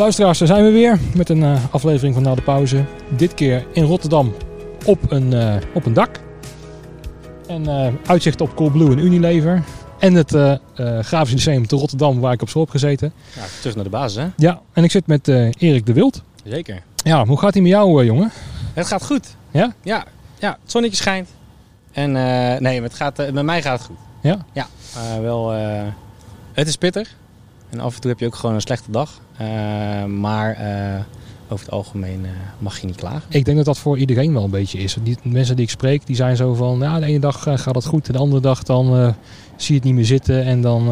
Luisteraars, daar zijn we weer met een uh, aflevering van Na de Pauze. Dit keer in Rotterdam op een, uh, op een dak. En uh, uitzicht op Coolblue en Unilever. En het Grafisch Museum te Rotterdam, waar ik op school heb gezeten. Ja, terug naar de basis, hè? Ja, en ik zit met Erik de Wild. Zeker. Ja, hoe gaat hij met jou, jongen? Het gaat goed. Ja? Ja, ja het zonnetje schijnt. En nee, het gaat, met mij gaat het goed. Ja? Ja, wel... het is pittig. En af en toe heb je ook gewoon een slechte dag. Uh, maar uh, over het algemeen uh, mag je niet klagen. Ik denk dat dat voor iedereen wel een beetje is. Die mensen die ik spreek, die zijn zo van... Ja, de ene dag gaat het goed. De andere dag dan zie je het niet meer zitten. En dan...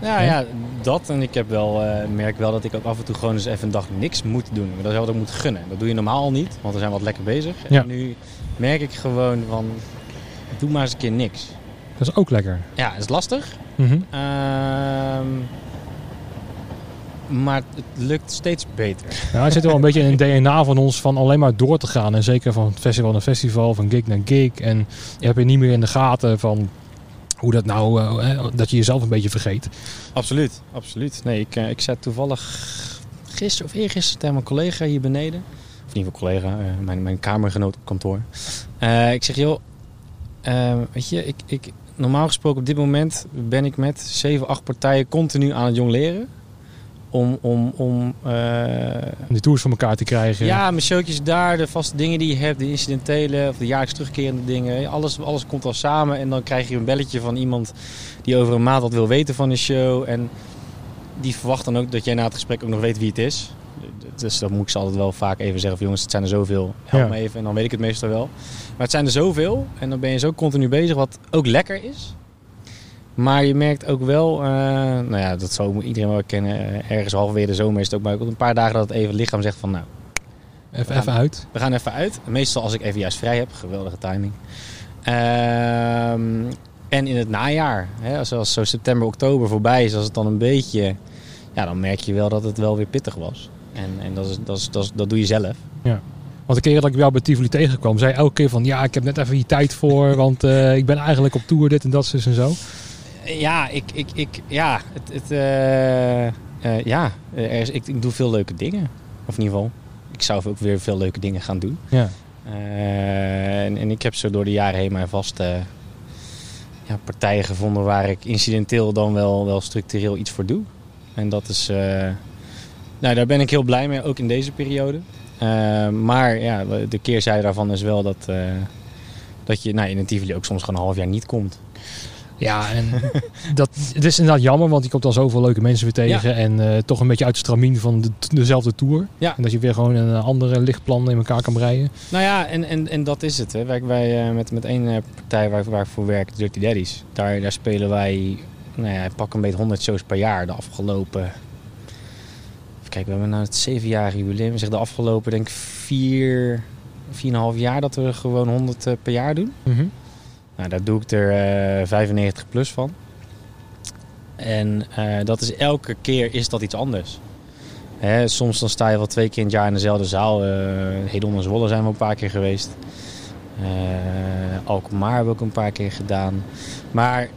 ja, ja, dat. En ik heb wel, merk wel dat ik ook af en toe gewoon eens even een dag niks moet doen. Maar dat is wat ik moet gunnen. Dat doe je normaal al niet. Want we zijn wat lekker bezig. Ja. En nu merk ik gewoon van... Doe maar eens een keer niks. Dat is ook lekker. Ja, is lastig. Mm -hmm maar het lukt steeds beter. Ja, het zit wel een beetje in het DNA van ons van alleen maar door te gaan. En zeker van festival naar festival, van gig naar gig. En je hebt je niet meer in de gaten van hoe dat nou, uh, dat je jezelf een beetje vergeet. Absoluut, absoluut. Nee, ik, uh, ik zat toevallig gisteren of eergisteren tegen mijn collega hier beneden. Of niet mijn collega, uh, mijn, mijn kamergenoot op kantoor. ik zeg, joh, weet je, ik, ik, normaal gesproken op dit moment ben ik met 7, 8 partijen continu aan het jong leren om, om, om uh, die tours voor elkaar te krijgen. Ja, mijn showtjes daar, de vaste dingen die je hebt, de incidentele of de jaarlijks terugkerende dingen. Alles, alles komt al samen en dan krijg je een belletje van iemand die over een maand wat wil weten van de show. En die verwacht dan ook dat jij na het gesprek ook nog weet wie het is. Dus dan moet ik ze altijd wel vaak even zeggen van jongens, het zijn er zoveel. Help Ja. me even en dan weet ik het meestal wel. Maar het zijn er zoveel en dan ben je zo continu bezig wat ook lekker is. Maar je merkt ook wel, uh, nou ja, dat zal iedereen wel kennen. Uh, ergens halverwege de zomer is het ook maar een paar dagen dat het even het lichaam zegt van nou... Even, gaan- even uit. We gaan even uit. Meestal als ik even juist vrij heb. Geweldige timing. Ehm, en in het najaar, hè, als, als zo september, oktober voorbij is, als het dan een beetje... Ja, dan merk je wel dat het wel weer pittig was. En, en dat, is, dat, is, dat, is- dat doe je zelf. Want de keer dat ik jou bij Tivoli tegenkwam, zei elke keer van... Ja, ik heb net even die tijd voor, want eh, ik ben eigenlijk op tour, dit en dat, zus en zo. Ja, ik, ik, ik, ja, het, het, eh, eh, ja er is, ik, ik doe veel leuke dingen. Of in ieder geval, ik zou ook weer veel leuke dingen gaan doen. Ja. Eh, en, en ik heb zo door de jaren heen mijn vaste ja, partijen gevonden waar ik incidenteel dan wel, wel structureel iets voor doe. En dat is, nou daar ben ik heel blij mee, ook in deze periode. Maar ja, de keerzijde daarvan is wel dat, dat je nou, in een Tivoli ook soms gewoon een half jaar niet komt. Ja, en dat, het is inderdaad jammer, want je komt dan zoveel leuke mensen weer tegen. En eh, toch een beetje uit de stramien van de, dezelfde tour. Ja. En dat je weer gewoon een andere lichtplan in elkaar kan breien. Nou ja, en, en, en dat is het. Hè. Wij, wij eh, met, met één eh, partij waar, waar ik voor werk, Dirty Daddies, daar, daar spelen wij, nou ja, pak een beetje 100 shows per jaar de afgelopen. Kijken, we hebben nou het zevenjarige jubileum. Zeg de afgelopen, denk ik, vier, vier en een half jaar dat we gewoon 100 eh, per jaar doen. Nou, daar doe ik er eh 95 plus van. En eh, dat is elke keer is dat iets anders. Hè, soms dan sta je wel twee keer in het jaar in dezelfde zaal. eh Hedon en Zwolle zijn we een paar keer geweest. Eh Alkmaar hebben we ook een paar keer gedaan. Maar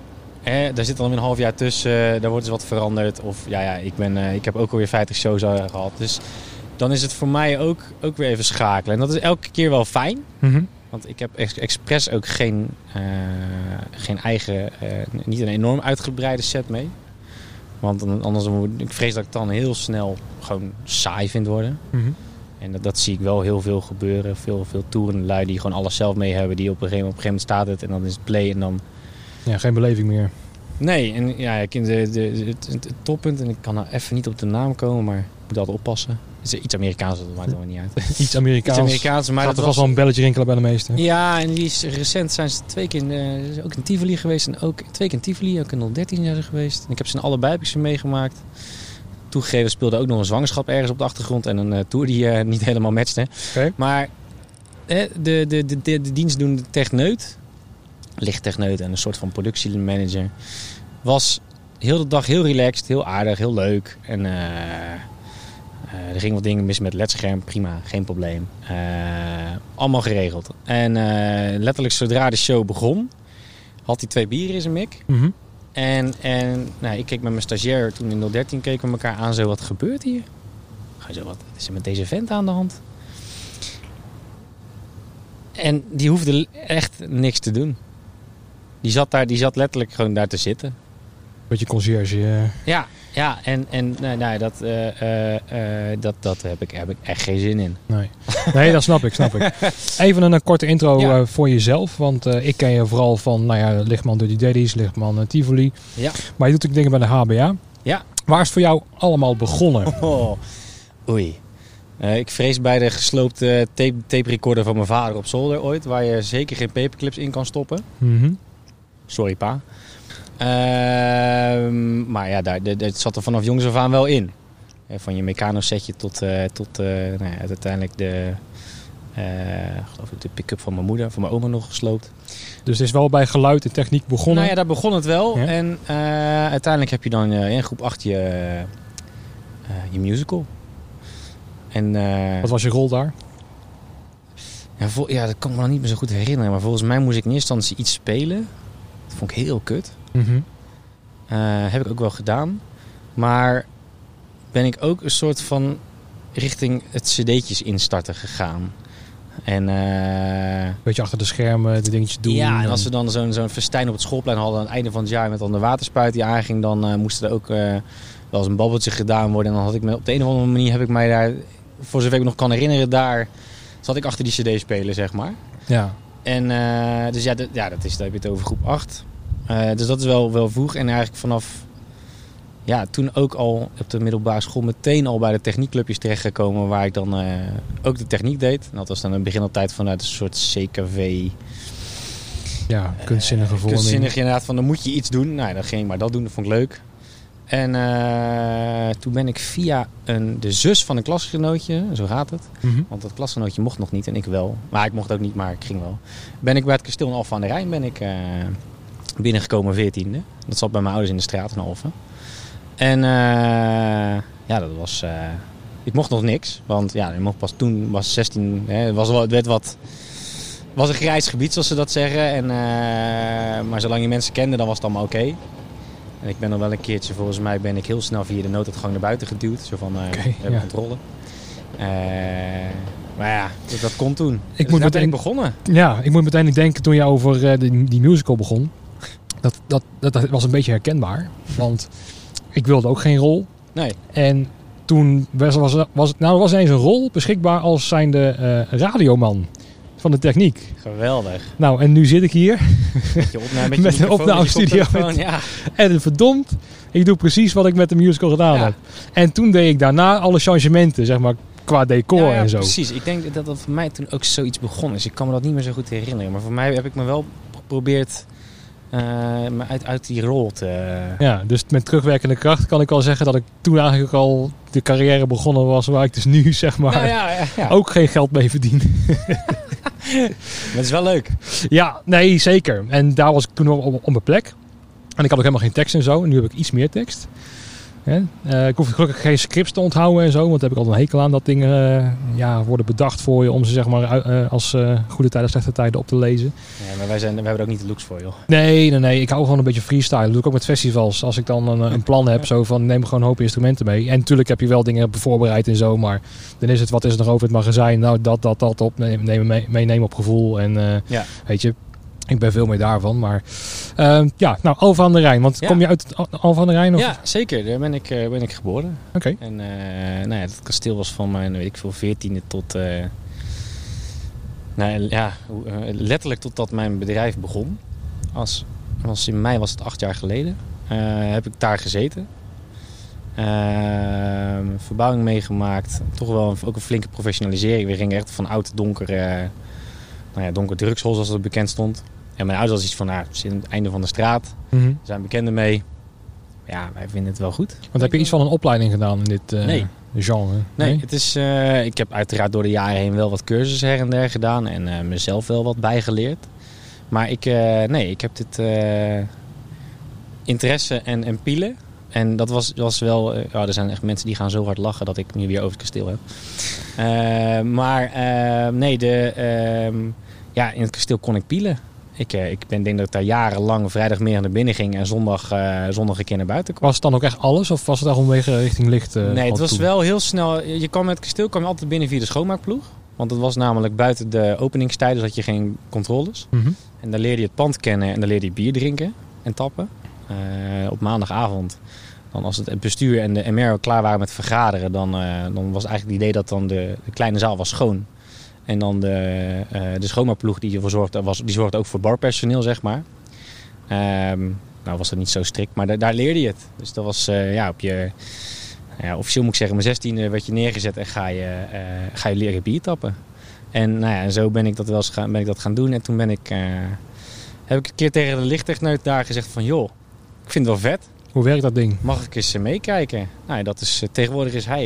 hè, daar zit dan een half jaar tussen. daar wordt dus wat veranderd. Of ja, ja ik, ben, eh, ik heb ook alweer 50 shows eh, gehad. Dus dan is het voor mij ook, ook weer even schakelen. En dat is elke keer wel fijn. Mhm. Want ik heb ex- expres ook geen, eh, geen eigen, eh, niet een enorm uitgebreide set mee. Want anders word- ik vrees dat ik dan heel snel gewoon saai vind worden. Mhm. En dat, dat zie ik wel heel veel gebeuren. Veel, veel toerenlui die gewoon alles zelf mee hebben. Die op een gegeven, op een gegeven moment staat het en dan is het play en dan... Ja, geen beleving meer. Nee, en ja, ik in de, het- het toppunt, en ik kan nou even niet op de naam komen, maar ik moet altijd oppassen. Is iets Amerikaans, dat maakt er niet uit. Iets Amerikaans. Iets Amerikaans, maar dat er vast was... wel een belletje rinkelen bij de meesten. Ja, en die is recent zijn ze twee keer in, ook in Tivoli geweest. En ook twee keer in Tivoli, ook in 013 zijn ze geweest. En ik heb ze in allebei heb ik ze meegemaakt. Toegegeven speelde ook nog een zwangerschap ergens op de achtergrond. En een eh, tour die eh, niet helemaal matchte. Oké. Maar de, de, de, de, de dienstdoende techneut, lichttechneut en een soort van productiemanager, was heel de dag heel relaxed, heel aardig, heel leuk. En eh, er gingen wat dingen mis met ledscherm, prima, geen probleem. Eh, allemaal geregeld. En eh, letterlijk zodra de show begon, had hij twee bieren in zijn mik. Mhm. En, en nou, ik keek met mijn stagiair toen in 013 keken we elkaar aan zo, wat gebeurt hier? Zo, wat is er met deze vent aan de hand? En die hoefde echt niks te doen. Die zat, daar, die zat letterlijk gewoon daar te zitten. Beetje conciërge. eh. Ja, ja en, en nou, nou, dat, eh, eh, eh, dat, dat heb, ik, heb ik echt geen zin in. Nee. nee, dat snap ik, snap ik. Even een, eh, korte intro Ja. eh, voor jezelf. Want eh, ik ken je vooral van, nou ja, Lichtman Dirty Daddies, Lichtman eh, Tivoli. Ja. Maar je doet ook dingen bij de HBA. Ja. Waar is het voor jou allemaal begonnen? Oh, oei. Eh, ik vrees bij de gesloopte tape, tape recorder van mijn vader op zolder ooit, waar je zeker geen paperclips in kan stoppen. Mhm. Sorry pa. Ehm, maar ja, daar, dat zat er vanaf jongs af aan wel in. Eh, van je Meccano setje tot, eh, tot eh, nou ja, uiteindelijk de, geloof ik de pick-up van mijn moeder, van mijn oma nog gesloopt. Dus het is wel bij geluid en techniek begonnen. Nou ja, daar begon het wel. Ja. En uiteindelijk heb je dan eh, in groep 8 je, je musical. En, Wat was je rol daar? ja, vol- ja, dat kan ik me nog niet meer zo goed herinneren. Maar volgens mij moest ik in eerste instantie iets spelen. Dat vond ik heel kut. Mhm. Eh, heb ik ook wel gedaan. Maar ben ik ook een soort van richting het cd'tjes instarten gegaan. En eh, Beetje achter de schermen, de dingetjes doen. ja, en als we dan zo'n zo'n festijn op het schoolplein hadden aan het einde van het jaar met dan de waterspuit die aanging, dan eh, moest er ook wel eens een babbeltje gedaan worden. En dan had ik me op de een of andere manier heb ik mij daar, voor zover ik me nog kan herinneren, daar zat ik achter die cd spelen, zeg maar. Ja. En dus ja, ja, dat is, daar heb je het over groep 8. Eh, dus dat is wel, wel vroeg. En eigenlijk vanaf ja, toen ook al op de middelbare school meteen al bij de techniekclubjes terechtgekomen waar ik dan eh, ook de techniek deed. En dat was dan in het begin altijd vanuit een soort CKV. ja, kunstzinnige vorming. Kunstzinnig inderdaad, van dan moet je iets doen. Nou, dan ging ik maar dat doen, dat vond ik leuk. En eh, toen ben ik via een, de zus van een klasgenootje, zo gaat het. Mhm. Want dat klasgenootje mocht nog niet en ik wel. Maar ik mocht ook niet, maar ik ging wel. Ben ik bij het kasteel in Alphen aan de Rijn ben ik, eh, binnengekomen veertiende. Dat zat bij mijn ouders in de straat in Alphen. En eh, ja, dat was... eh, ik mocht nog niks. Want ja, ik mocht pas toen, was 16... Hè, het, was het werd wat... was een grijs gebied, zoals ze dat zeggen. En, eh, maar zolang je mensen kende, dan was het allemaal oké. En ik ben nog wel een keertje, volgens mij ben ik heel snel via de nooduitgang naar buiten geduwd. Zo van, hebben ja. controle. Maar ja, dat, dat kon toen. Ik Dus moet meteen- begonnen. Ja, ik moet meteen denken toen je over die, die musical begon. Dat, dat, dat, dat was een beetje herkenbaar. Want ik wilde ook geen rol. Nee. En toen was, was, was, nou, er was ineens een rol beschikbaar als zijnde eh radioman van de techniek. Geweldig. Nou, en nu zit ik hier. Met, opname, met, Met een opnamestudio Ja. En verdomd, ik doe precies wat ik met de musical gedaan Ja. heb. En toen deed ik daarna alle changementen, zeg maar, qua decor Ja, en zo. Precies. Ik denk dat dat voor mij toen ook zoiets begonnen is. Ik kan me dat niet meer zo goed herinneren. Maar voor mij heb ik me wel geprobeerd eh, me uit, uit die rol te... Ja, dus met terugwerkende kracht kan ik wel zeggen dat ik toen eigenlijk al de carrière begonnen was waar ik dus nu zeg maar Nou ja, ja, ja. ook geen geld mee verdien. Maar het is wel leuk. ja, nee, zeker. En daar was ik toen op, op, op mijn plek. En ik had ook helemaal geen tekst en zo. En nu heb ik iets meer tekst. Eh, ik hoef gelukkig geen scripts te onthouden en zo. Want daar heb ik altijd een hekel aan dat dingen eh, ja, worden bedacht voor je om ze zeg maar eh, als goede tijden, slechte tijden op te lezen. Ja, maar wij, zijn, wij hebben er ook niet de looks voor, joh. Nee, nee, nee. Ik hou gewoon een beetje freestyle. Dat doe ik ook met festivals. Als ik dan een, een plan heb, zo van neem gewoon een hoop instrumenten mee. En natuurlijk heb je wel dingen voorbereid en zo. Maar dan is het, wat is er nog over het magazijn? Nou, dat, dat, dat op. Neem, mee, meenemen op gevoel. En Ja. weet je, ik ben veel meer daarvan. Maar eh, ja, nou, Alphen aan de Rijn. Want Ja. kom je uit het Al- Alphen aan de Rijn? Of? Ja, zeker. Daar ben ik, eh, ben ik geboren. Oké. En eh, nou ja, dat kasteel was van mijn, weet ik veel, veertiende tot... eh, nou ja, letterlijk totdat mijn bedrijf begon. Als, was in mei was het acht jaar geleden. heb ik daar gezeten. Ehm, verbouwing meegemaakt. Toch wel een, ook een flinke professionalisering. We gingen echt van oud donker, nou ja, donker drugshol zoals dat bekend stond. En mijn ouders was iets van, nou, het is aan het einde van de straat. Er zijn bekenden mee. Ja, wij vinden het wel goed. Want heb je iets van een opleiding gedaan in dit eh, Nee. genre? Nee, het is, eh, ik heb uiteraard door de jaren heen wel wat cursussen her en der gedaan en eh, mezelf wel wat bijgeleerd. Maar ik, nee, ik heb dit interesse en, en pielen. En dat was, was wel, ja, er zijn echt mensen die gaan zo hard lachen dat ik nu weer over het kasteel heb. Maar eh, nee, de, ehm, ja, in het kasteel kon ik pielen. ik, eh, ik ben, denk dat ik daar jarenlang vrijdagmiddag naar binnen ging en zondag, eh, zondag een keer naar buiten kwam. Was het dan ook echt alles of was het daar omwege richting licht? eh, nee, het was toe? wel heel snel. Je kwam met het kasteel kwam je altijd binnen via de schoonmaakploeg. Want het was namelijk buiten de openingstijden, dus had je geen controles. Mhm. En dan leerde je het pand kennen en dan leerde je bier drinken en tappen. Op maandagavond, dan als het bestuur en de MR klaar waren met vergaderen, dan, dan was eigenlijk het idee dat dan de, de kleine zaal was schoon. En dan de, eh de schoonmaakploeg die ervoor zorgde, was, die zorgde ook voor barpersoneel, zeg maar. Ehm, nou was dat niet zo strikt, maar da- daar leerde je het. Dus dat was eh, ja, op je, ja, officieel moet ik zeggen, mijn zestiende werd je neergezet en ga je, eh, ga je leren bier tappen. En nou ja, zo ben ik dat wel gaan, ben ik dat gaan doen. En toen ben ik, heb ik een keer tegen de lichttechneut daar gezegd van... joh, ik vind het wel vet. Hoe werkt dat ding? Mag ik eens eh, meekijken? Nou, dat is, eh, tegenwoordig is hij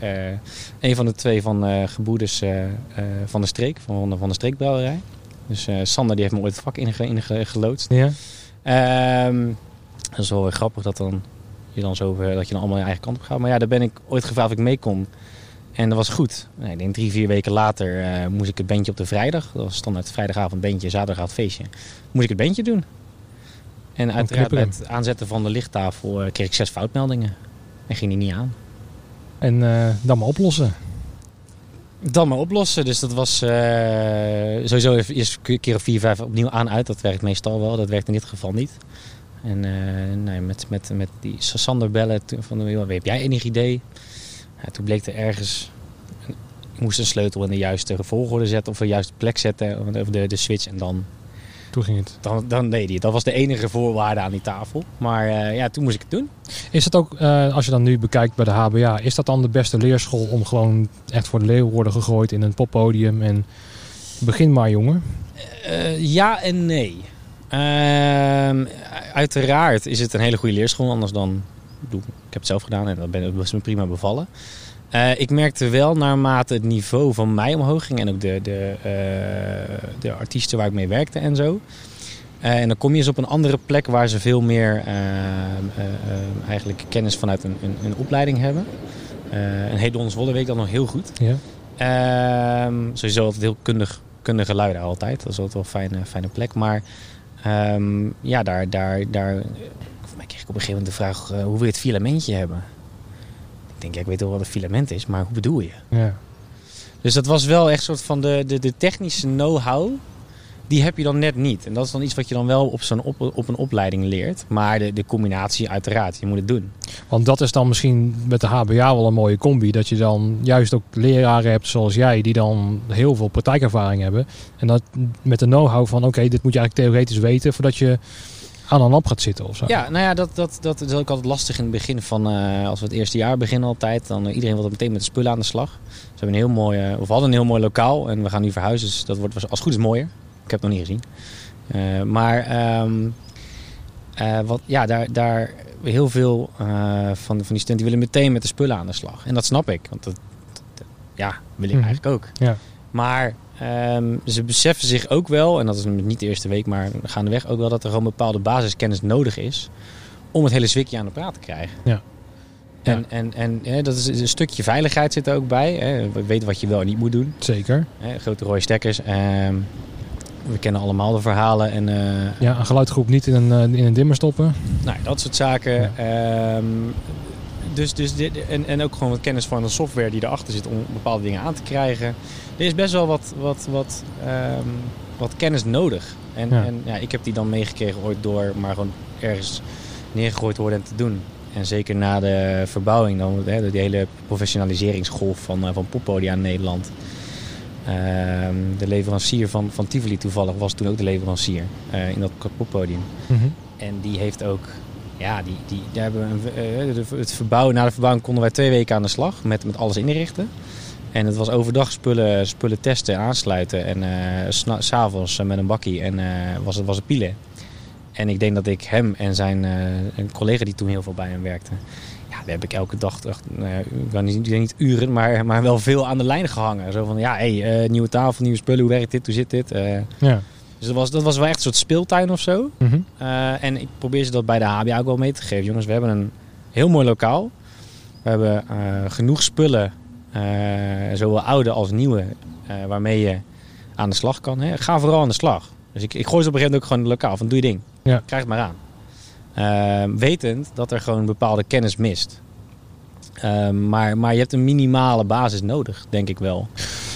eh, een van de twee van eh geboeders van de streek, van, van de streekbrouwerij. Dus Sander die heeft me ooit het vak inge, inge, geloodst. Ja. Ehm, dat is wel weer grappig dat, dan, je dan zo, dat je dan allemaal je eigen kant op gaat. Maar ja, daar ben ik ooit gevraagd of ik mee kon. En dat was goed. Nee, ik denk drie, vier weken later moest ik het bandje op de vrijdag. Dat was standaard vrijdagavond bandje, zaterdagavond feestje. Moest ik het bandje doen. En uiteraard bij het aanzetten van de lichttafel eh, kreeg ik zes foutmeldingen. En ging die niet aan. En eh, dan maar oplossen. Dan maar oplossen. Dus dat was eh, sowieso eerst een keer of vier, vijf opnieuw aan uit. Dat werkt meestal wel. Dat werkt in dit geval niet. En nee, met, met, met die Sander bellen toen van heb jij enig idee? Ja, toen bleek er ergens... Ik moest een sleutel in de juiste volgorde zetten of de juiste plek zetten. Of de, de switch en dan, Toen ging het. dan, dan deed hij het. Dat was de enige voorwaarde aan die tafel. Maar eh, ja, toen moest ik het doen. Is het ook, eh, als je dan nu bekijkt bij de HBA, is dat dan de beste leerschool om gewoon echt voor de leeuw worden gegooid in een poppodium en begin maar jongen? Eh, ja en nee. Ehm, uiteraard is het een hele goede leerschool. Anders dan... Ik heb het zelf gedaan en dat ben- dat is me prima bevallen. Eh, ik merkte wel naarmate het niveau van mij omhoog ging... en ook de, de, eh, de artiesten waar ik mee werkte en zo... Eh, en dan kom je eens op een andere plek waar ze veel meer eigenlijk kennis vanuit een, een, een opleiding hebben. En Hedon Zwolle weet ik dan nog heel goed. Ja. Ehm, sowieso altijd heel kundig, kundige lui daar altijd. Dat is altijd wel een fijne, fijne plek. Maar ehm, ja, daar, daar, daar... Voor mij kreeg ik op een gegeven moment de vraag... hoe wil je het filamentje hebben? Ik denk, ja, ik weet wel wat een filament is, maar hoe bedoel je? Ja. Dus dat was wel echt soort van de, de, de technische know-how. Die heb je dan net niet. En dat is dan iets wat je dan wel op, zo'n op, op een opleiding leert. Maar de, de combinatie uiteraard, je moet het doen. Want dat is dan misschien met de HBA wel een mooie combi. Dat je dan juist ook leraren hebt zoals jij, die dan heel veel praktijkervaring hebben. En dat met de know-how van oké, dit moet je eigenlijk theoretisch weten voordat je aan een lamp gaat zitten of zo. Ja, nou ja, dat, dat, dat is ook altijd lastig in het begin van, eh, als we het eerste jaar beginnen altijd, dan uh, iedereen wil meteen met de spullen aan de slag. Dus we hebben een heel mooi, uh, of hadden een heel mooi lokaal en we gaan nu verhuizen, dus dat wordt als het goed is mooier. Ik heb het nog niet gezien. Uh, maar um, wat, ja, daar, daar heel veel van, van die studenten willen meteen met de spullen aan de slag. En dat snap ik, want dat, dat ja, wil ik mm -hmm. eigenlijk ook. Ja. Maar um, ze beseffen zich ook wel, en dat is niet de eerste week, maar gaandeweg ook wel, dat er gewoon bepaalde basiskennis nodig is om het hele zwikje aan de praat te krijgen. Ja. En, ja. en, en hè, dat is een stukje veiligheid zit er ook bij. Hè. We weten wat je wel en niet moet doen. Zeker. Hè, grote rode stekkers. Um, we kennen allemaal de verhalen. En, uh, ja, een geluidgroep niet in een, uh, in een dimmer stoppen. Nou, dat soort zaken. Ja. Um, dus, dus dit, en, en ook gewoon wat kennis van de software die erachter zit om bepaalde dingen aan te krijgen. Er is best wel wat, wat, wat, um, wat kennis nodig. En, ja. en ja, ik heb die dan meegekregen ooit door maar gewoon ergens neergegooid worden en te doen. En zeker na de verbouwing, dan, hè, die hele professionaliseringsgolf van, uh, van poppodia in Nederland. Um, de leverancier van, van Tivoli toevallig was toen ook de leverancier uh, in dat poppodium. Mm -hmm. En die heeft ook, ja, die, die, die hebben een, uh, het verbouwen, na de verbouwing konden wij twee weken aan de slag met, met alles inrichten. En het was overdag spullen, spullen testen en aansluiten. En uh, s'avonds met een bakkie en was, het, was het pielen. En ik denk dat ik hem en zijn een collega die toen heel veel bij hem werkte. Ja, daar heb ik elke dag, echt, nou, ik kan niet, niet uren, maar, maar wel veel aan de lijn gehangen. Zo van, ja, hey, nieuwe tafel, nieuwe spullen, hoe werkt dit, hoe zit dit? Ja. Dus dat was, dat was wel echt een soort speeltuin of zo. Mm -hmm. uh, en ik probeer ze dat bij de HBA ook wel mee te geven. Jongens, we hebben een heel mooi lokaal. We hebben genoeg spullen, zowel oude als nieuwe, waarmee je aan de slag kan. Hè? Ga vooral aan de slag. Dus ik, ik gooi ze op een gegeven moment ook gewoon lokaal van doe je ding. Ja. Krijg het maar aan. Ehm, wetend dat er gewoon bepaalde kennis mist. Ehm, maar, maar je hebt een minimale basis nodig, denk ik wel.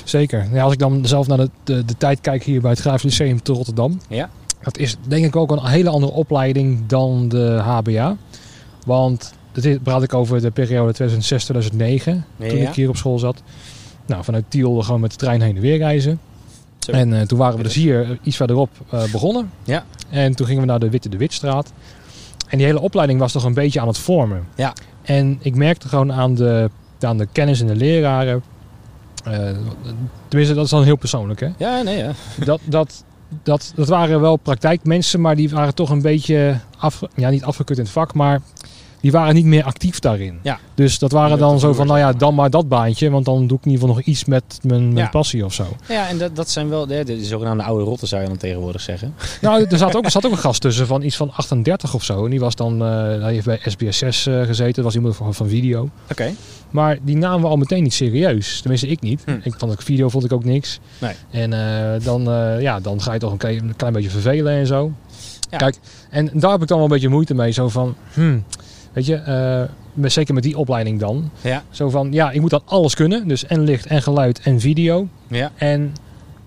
Zeker. Ja, als ik dan zelf naar de, de, de tijd kijk hier bij het Grafisch Lyceum te Rotterdam. Ja. Dat is denk ik ook een hele andere opleiding dan de HBA. Want dit praat ik over de periode 2006-2009. Toen Ja. ik hier op school zat. Nou, vanuit Tiel gewoon met de trein heen en weer reizen. Zo. En eh, toen waren we dus hier eh, iets verderop eh, begonnen. Ja. En toen gingen we naar de Witte de Witstraat. En die hele opleiding was toch een beetje aan het vormen. Ja. En ik merkte gewoon aan de, aan de kennis en de leraren. tenminste, dat is dan heel persoonlijk, hè? Ja, nee, ja. dat, dat, dat, dat waren wel praktijkmensen, maar die waren toch een beetje af, ja, niet afgekut in het vak, maar die waren niet meer actief daarin. Ja. Dus dat waren dan zo van, nou ja, dan maar dat baantje, want dan doe ik in ieder geval nog iets met mijn, mijn Ja. passie of zo. Ja, en dat, dat zijn wel de, de zogenaamde oude rotten, zou je dan tegenwoordig zeggen. nou, er zat ook, er zat ook een gast tussen van iets van 38 of zo. En die was dan, eh hij heeft bij SBS6 eh, gezeten, dat was iemand van, van video. Oké. Maar die namen we al meteen niet serieus. Tenminste, ik niet. Hm. Ik vond ook video vond ik ook niks. Nee. En eh, dan, eh, ja, dan ga je toch een klein, een klein beetje vervelen en zo. Ja. Kijk, en daar heb ik dan wel een beetje moeite mee. Zo van, hmm, weet je, met- zeker met die opleiding dan. Ja. Zo van, ja, ik moet dan alles kunnen. Dus en licht en geluid en video. Ja. En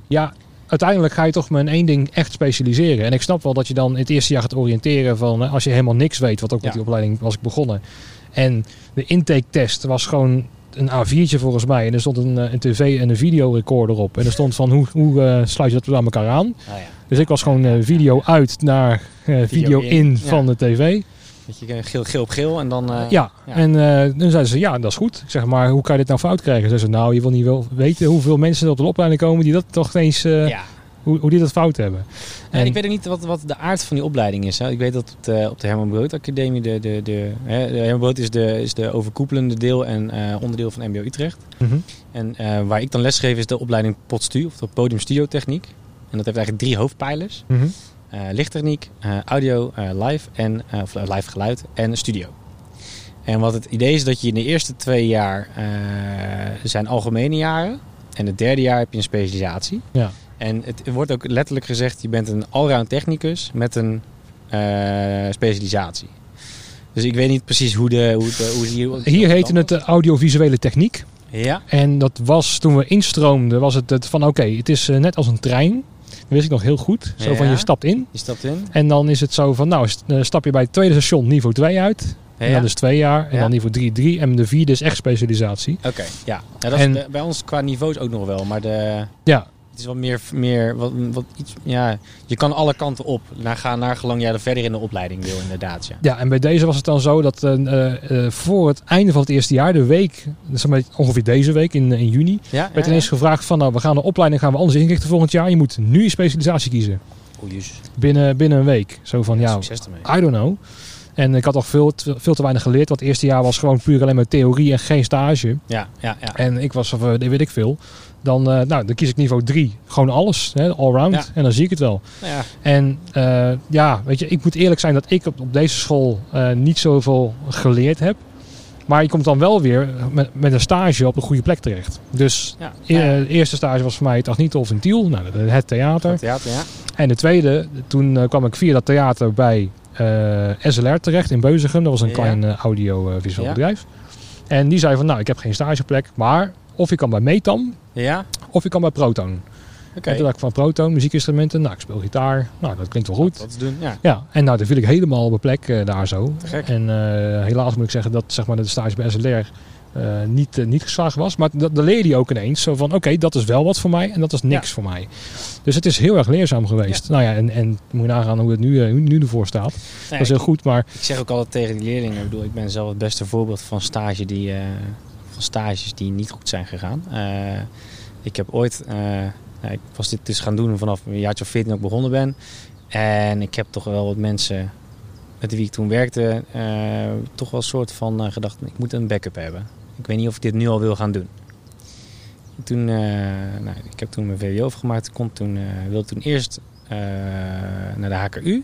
ja, uiteindelijk ga je toch maar in één ding echt specialiseren. En ik snap wel dat je dan in het eerste jaar gaat oriënteren van eh, als je helemaal niks weet, wat ook met Ja. die opleiding was ik begonnen. En de intake test was gewoon een A4'tje volgens mij. En er stond een, eh, een tv en een videorecorder op. En er stond van hoe, hoe eh, sluit je dat aan elkaar aan. Ah, ja. Dus ik was gewoon video uit naar video in, in ja. van de tv. Weet je, geel, geel op geel en dan... eh, ja. ja. en eh toen zeiden ze, ja, dat is goed. Ik zeg, maar hoe kan je dit nou fout krijgen? Ze zeiden, nou, je wil niet wel weten hoeveel mensen er op de opleiding komen die dat toch eens, eh, ja. hoe, hoe die dat fout hebben. En ik weet ook niet wat, wat de aard van die opleiding is. Hè. Ik weet dat op de, op de Herman Brood Academie, de, de, de, hè, de Herman Brood is de, is de overkoepelende deel en eh, onderdeel van MBO Utrecht. Mhm. En eh, waar ik dan lesgeef is de opleiding POTSTU, of de Podium Studio Techniek. En dat heeft eigenlijk drie hoofdpijlers. Mhm. Eh, lichttechniek, eh, audio, eh, live en eh, of live geluid en studio. En wat het idee is dat je in de eerste twee jaar eh, zijn algemene jaren en het derde jaar heb je een specialisatie. Ja. En het wordt ook letterlijk gezegd, je bent een allround technicus met een eh, specialisatie. Dus ik weet niet precies hoe de... Hoe hoe hier, Hier heette het audiovisuele techniek. Ja, En dat was toen we instroomden, was het, het van oké, het is eh, net als een trein. Dat wist ik nog heel goed. Zo van je stapt in. je stapt in. En dan is het zo van, nou, eh, stap je bij het tweede station niveau 2 uit. En Ja. dat is twee jaar. En Ja. dan niveau 3, 3. En de vierde is echt specialisatie. Oké, ja. ja dat En- is, bij ons qua niveaus ook nog wel, maar de... Ja, Het is wat meer, meer wat, wat iets, ja, je kan alle kanten op. Naar, gaan naar gelang jij er verder in de opleiding wil, inderdaad. Ja. ja, en bij deze was het dan zo dat eh, eh, eh, voor het einde van het eerste jaar, de week, zeg maar ongeveer deze week in, in juni, Ja, werd ineens gevraagd van, nou, we gaan de opleiding gaan we anders inrichten volgend jaar. Je moet nu je specialisatie kiezen. Jezus. Binnen, binnen een week. Zo van, ja, Succes ermee. I don't know. En ik had al veel, te- veel te weinig geleerd. Want het eerste jaar was gewoon puur alleen maar theorie en geen stage. Ja, ja, ja. En ik was, of, eh, weet ik veel. Dan, eh, nou, dan kies ik niveau 3. Gewoon alles. Hè, allround. Ja. En dan zie ik het wel. Nou ja, En eh, ja, weet je, ik moet eerlijk zijn dat ik op, op deze school eh, niet zoveel geleerd heb. Maar je komt dan wel weer met, met een stage op de goede plek terecht. Dus ja. de eerste stage was voor mij het Agnethof in Tiel. Nou, het theater. Theater, ja. En de tweede, toen kwam ik via dat theater bij SLR terecht in Beuzegem. Dat was een Ja. klein eh, audiovisueel Ja. bedrijf. En die zei van, nou, ik heb geen stageplek, maar of je kan bij Metam Ja, of je kan bij Proton. oké. En toen dacht ik van Proton, muziekinstrumenten. Nou, ik speel gitaar. Nou, dat klinkt wel goed. Te doen, ja. Ja, en nou, dan viel ik helemaal op mijn plek eh, daar zo. Te gek. En eh, helaas moet ik zeggen dat zeg maar, de stage bij SLR eh, niet, eh, niet geslaagd was. Maar dat- dan leerde je ook ineens zo van, oké, dat is wel wat voor mij en dat is niks voor mij. Dus het is heel erg leerzaam geweest. Nou ja, en, en moet je nagaan hoe het nu, eh, nu ervoor staat. Dat is heel goed, maar ik zeg ook altijd tegen die leerlingen, ik bedoel, ik ben zelf het beste voorbeeld van stage die, eh, van stages die niet goed zijn gegaan. Eh, ik heb ooit, eh, ik was dit dus gaan doen vanaf een jaartje of 14 dat ik begonnen ben. En ik heb toch wel wat mensen met wie ik toen werkte, eh, toch wel een soort van eh, gedacht, ik moet een backup hebben. Ik weet niet of ik dit nu al wil gaan doen. Toen, eh, nou, ik heb toen mijn VWO afgemaakt. Ik toen, eh, wilde toen eerst eh, naar de HKU,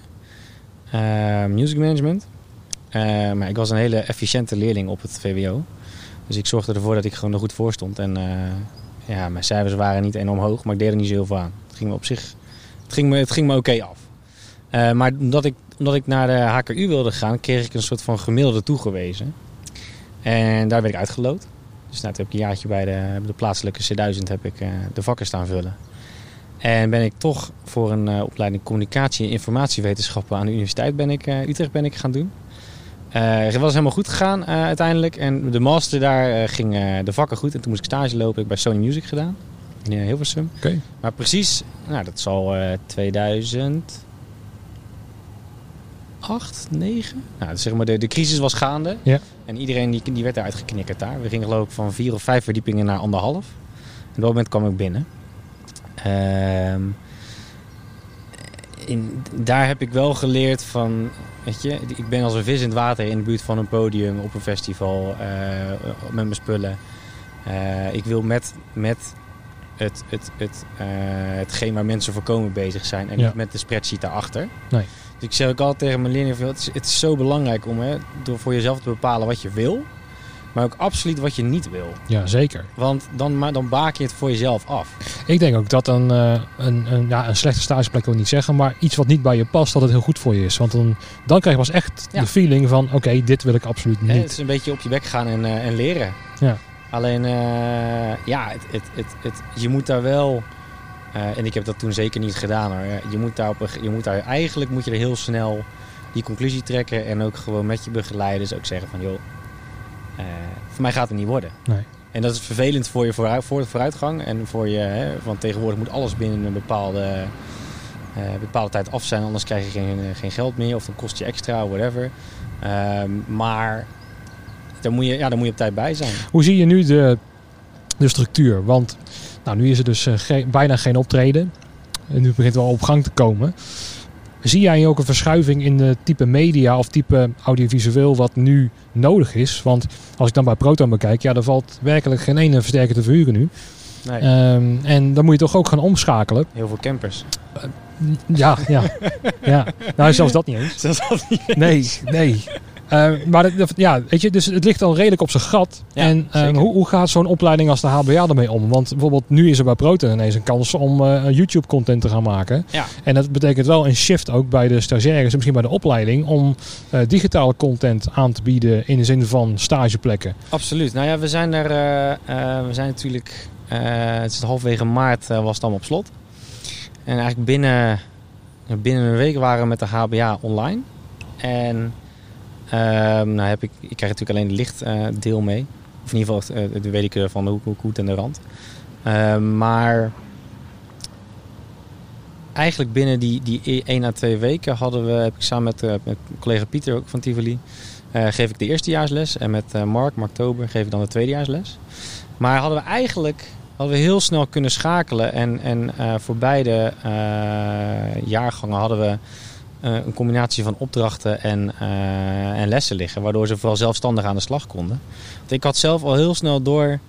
Music Management. Maar ik was een hele efficiënte leerling op het VWO. Dus ik zorgde ervoor dat ik gewoon er goed voor stond. En ja, mijn cijfers waren niet enorm hoog, maar ik deed er niet zo heel veel aan. Het ging me op zich het ging me, het ging me oké af. Maar omdat ik, omdat ik naar de HKU wilde gaan, kreeg ik een soort van gemiddelde toegewezen. En daar werd ik uitgeloot. Dus nou, toen heb ik een jaartje bij de, de plaatselijke C1000 heb ik, uh, de vakken staan vullen. En ben ik toch voor een uh, opleiding communicatie en informatiewetenschappen aan de universiteit ben ik, uh, Utrecht ben ik gaan doen. het was helemaal goed gegaan uiteindelijk. En de master daar ging de vakken goed. En toen moest ik stage lopen. Ik heb bij Sony Music gedaan. In Hilversum. Okay. Maar precies, nou, dat zal 2000... 8, 9. Nou, zeg maar de, de crisis was gaande. Ja. En iedereen die, die werd eruit geknikkerd daar. We gingen geloof ik van vier of vijf verdiepingen naar anderhalf. En op dat moment kwam ik binnen. Uh, in, daar heb ik wel geleerd van, weet je, ik ben als een vis in het water in de buurt van een podium op een festival uh, met mijn spullen. Uh, ik wil met, met het, het, het, uh, hetgeen waar mensen voor komen bezig zijn en Ja. niet met de spreadsheet daarachter. Nee. Dus ik zeg ook altijd tegen mijn leerlingen, het, is, het is zo belangrijk om hè, door voor jezelf te bepalen wat je wil, maar ook absoluut wat je niet wil. Ja, zeker. Want dan, maar dan baak je het voor jezelf af. Ik denk ook dat een, uh, een, een, ja, een slechte stageplek wil ik niet zeggen, maar iets wat niet bij je past, dat het heel goed voor je is. Want dan, dan krijg je pas echt Ja. de feeling van, oké, dit wil ik absoluut Hè, het niet. is een beetje op je bek gaan en, uh, en leren. Ja. Alleen, uh, ja, het, het, het, het, je moet daar wel... Uh, en ik heb dat toen zeker niet gedaan hoor. Je moet daar, op, je moet daar eigenlijk moet je er heel snel die conclusie trekken. En ook gewoon met je begeleiders ook zeggen van joh, uh, voor mij gaat het niet worden. Nee. En dat is vervelend voor je vooruit, voor de vooruitgang. En voor je, hè, want tegenwoordig moet alles binnen een bepaalde, uh, bepaalde tijd af zijn. Anders krijg je geen, geen geld meer of dan kost je extra, whatever. Um, maar daar moet, je, ja, daar moet je op tijd bij zijn. Hoe zie je nu de, de structuur? Want nou, nu is er dus geen, bijna geen optreden. En nu begint het wel op gang te komen. Zie jij ook een verschuiving in de type media of type audiovisueel wat nu nodig is? Want als ik dan bij Proton bekijk, ja, er valt werkelijk geen ene versterker te verhuren nu. Nee. Um, en dan moet je toch ook gaan omschakelen. Heel veel campers. Uh, ja, ja, ja. Nou, zelfs dat niet eens. Zelfs dat niet eens. Nee, nee. Uh, maar dat, ja, weet je, dus het ligt al redelijk op zijn gat. Ja, en uh, hoe, hoe gaat zo'n opleiding als de HBA ermee om? Want bijvoorbeeld nu is er bij Proton ineens een kans om uh, YouTube-content te gaan maken. Ja. En dat betekent wel een shift ook bij de stagiaires, misschien bij de opleiding, om uh, digitale content aan te bieden in de zin van stageplekken. Absoluut. Nou ja, we zijn er, we zijn natuurlijk, het is halverwege maart was het allemaal op slot. En eigenlijk binnen, binnen een week waren we met de HBA online. En nou heb ik, ik krijg natuurlijk alleen het lichtdeel uh, mee. Of in ieder geval uh, weet ik van de hoek, hoek en de rand. Uh, maar eigenlijk binnen die, die 1 à 2 weken hadden we, heb ik samen met, uh, met collega Pieter ook van Tivoli, uh, geef ik de eerstejaarsles. En met Mark, Mark Tober, geef ik dan de tweedejaarsles. Maar hadden we eigenlijk hadden we heel snel kunnen schakelen. En, en voor beide jaargangen hadden we een combinatie van opdrachten en, uh, en lessen liggen. Waardoor ze vooral zelfstandig aan de slag konden. Want ik had zelf al heel snel door.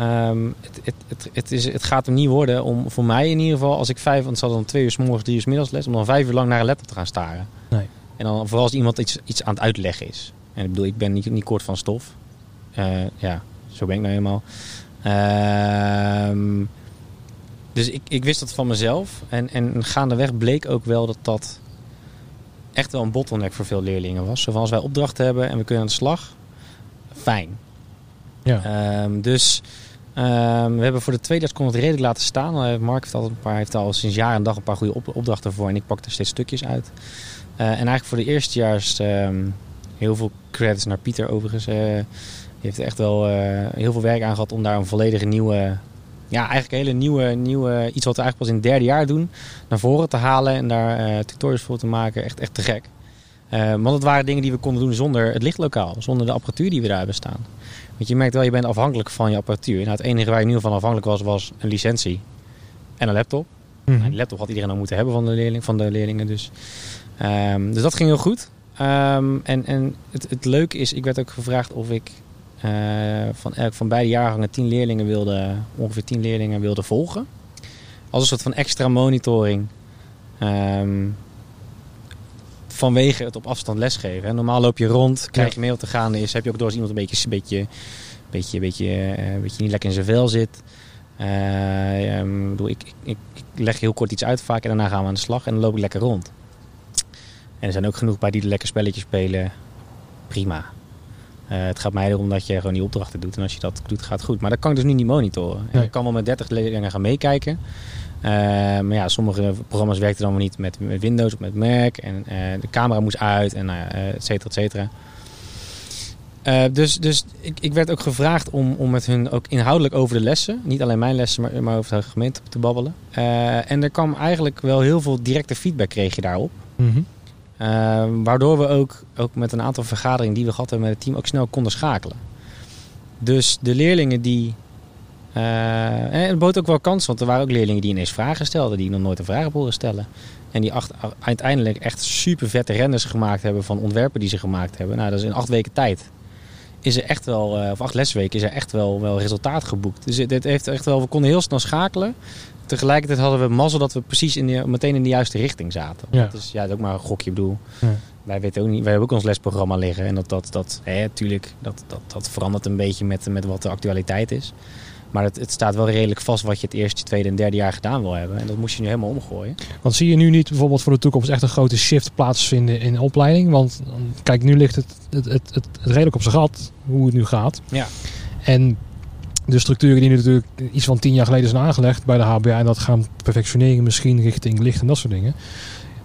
Um, het, het, het, het, is, het gaat hem niet worden om voor mij in ieder geval, als ik vijf, want het dan twee uur s morgens, drie uur s middags les, om dan vijf uur lang naar een laptop te gaan staren. Nee. En dan vooral als iemand iets, iets aan het uitleggen is. En ik bedoel, ik ben niet, niet kort van stof. Uh, ja, zo ben ik nou helemaal. Um, dus ik, ik wist dat van mezelf. En, en gaandeweg bleek ook wel dat dat echt wel een bottleneck voor veel leerlingen was. Zo van als wij opdrachten hebben en we kunnen aan de slag, fijn. Ja. Um, dus um, we hebben voor de tweede kon het redelijk laten staan. Uh, Mark heeft, altijd een paar, heeft al sinds jaar en dag een paar goede op, opdrachten voor en ik pak er steeds stukjes uit. Uh, en eigenlijk voor de eerstejaars um, heel veel credits naar Pieter overigens. Uh, die heeft echt wel heel veel werk aan gehad om daar een volledige nieuwe ja, eigenlijk een hele nieuwe, nieuwe iets wat we eigenlijk pas in het derde jaar doen, naar voren te halen en daar uh, tutorials voor te maken. Echt, echt te gek. Uh, want het waren dingen die we konden doen zonder het lichtlokaal, zonder de apparatuur die we daar hebben staan. Want je merkt wel, je bent afhankelijk van je apparatuur. Nou, het enige waar je in ieder geval afhankelijk was, was een licentie en een laptop. Nou, die laptop had iedereen al moeten hebben van de, leerling, van de leerlingen. Dus. Um, dus dat ging heel goed. Um, en en het, het leuke is, ik werd ook gevraagd of ik van, elk, van beide jaargangen tien leerlingen wilde, ongeveer tien leerlingen wilde volgen. Als een soort van extra monitoring. Um, vanwege het op afstand lesgeven. Hè. Normaal loop je rond, krijg je mee wat te gaan is. Heb je ook door als iemand een beetje, beetje, beetje, beetje, uh, beetje niet lekker in zijn vel zit. Eh, ehm, ik, bedoel, ik, ik, ik leg heel kort iets uit vaak en daarna gaan we aan de slag en dan loop ik lekker rond. En er zijn ook genoeg bij die lekker spelletjes spelen. Prima. Eh, het gaat mij erom dat je gewoon die opdrachten doet. En als je dat doet, gaat het goed. Maar dat kan ik dus nu niet monitoren. Nee. Ik kan wel met 30 leerlingen gaan meekijken. Eh, maar ja, sommige programma's werkten dan wel niet met, met Windows of met Mac. En eh, de camera moest uit en nou ja, eh, et cetera, et cetera. Dus dus ik, ik werd ook gevraagd om, om met hun ook inhoudelijk over de lessen, niet alleen mijn lessen, maar, maar over de gemeente te babbelen. En er kwam eigenlijk wel heel veel directe feedback kreeg je daarop. Mhm. Eh, waardoor we ook, ook met een aantal vergaderingen die we gehad hebben met het team ook snel konden schakelen. Dus de leerlingen die. eh, het bood ook wel kans, want er waren ook leerlingen die ineens vragen stelden, die nog nooit een vraag horen stellen. En die acht, uiteindelijk echt super vette renders gemaakt hebben van ontwerpen die ze gemaakt hebben. Nou, dat is in acht weken tijd. Is er echt wel, eh, of acht lesweken, is er echt wel, wel resultaat geboekt. Dus dit heeft echt wel, we konden heel snel schakelen. Tegelijkertijd hadden we mazzel dat we precies in de, meteen in de juiste richting zaten. Ja. Dus ja, dat is ook maar een gokje. Ik bedoel, Ja. wij weten ook niet, wij hebben ook ons lesprogramma liggen. En dat, dat, dat, hè, tuurlijk, dat, dat, dat verandert een beetje met, met wat de actualiteit is. Maar het, het staat wel redelijk vast wat je het eerste, tweede en derde jaar gedaan wil hebben. En dat moest je nu helemaal omgooien. Want zie je nu niet bijvoorbeeld voor de toekomst echt een grote shift plaatsvinden in de opleiding? Want kijk, nu ligt het, het, het, het, het redelijk op zijn gat hoe het nu gaat. Ja. En de structuren die nu natuurlijk iets van tien jaar geleden zijn aangelegd bij de HBA en dat gaan perfectioneren misschien richting licht en dat soort dingen.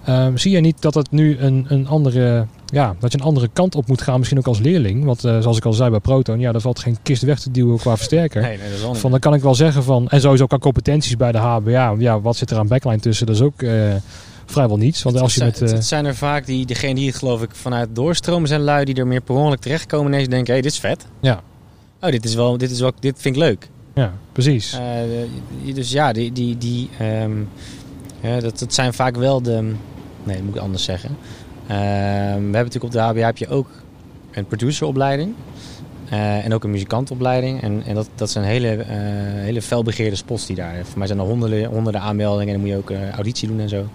Ehm, zie je niet dat het nu een, een andere, ja, dat je een andere kant op moet gaan, misschien ook als leerling? Want eh, zoals ik al zei bij Proton, ja, er valt geen kist weg te duwen qua versterker. Nee, nee, dat is. Van dan kan ik wel zeggen van, en sowieso qua competenties bij de HBA, ja, wat zit er aan backline tussen? Dat is ook eh, vrijwel niets. Want als je het, met. zijn- eh, het zijn er vaak die, degene die het geloof ik vanuit doorstromen zijn lui die er meer per ongeluk terechtkomen en ineens denken, hé, hey, dit is vet. Ja. Oh, dit is wel, dit is wel, dit vind ik leuk. ja, precies. Dus ja, die, die, die ehm, ja, dat, dat zijn vaak wel de, nee, dat moet ik anders zeggen. Ehm, we hebben natuurlijk op de HBA heb je ook een produceropleiding. eh, en ook een muzikantopleiding. En, en dat, dat zijn hele, eh, hele felbegeerde spots die daar. Voor mij zijn er honderden, honderden aanmeldingen en dan moet je ook eh, auditie doen en zo.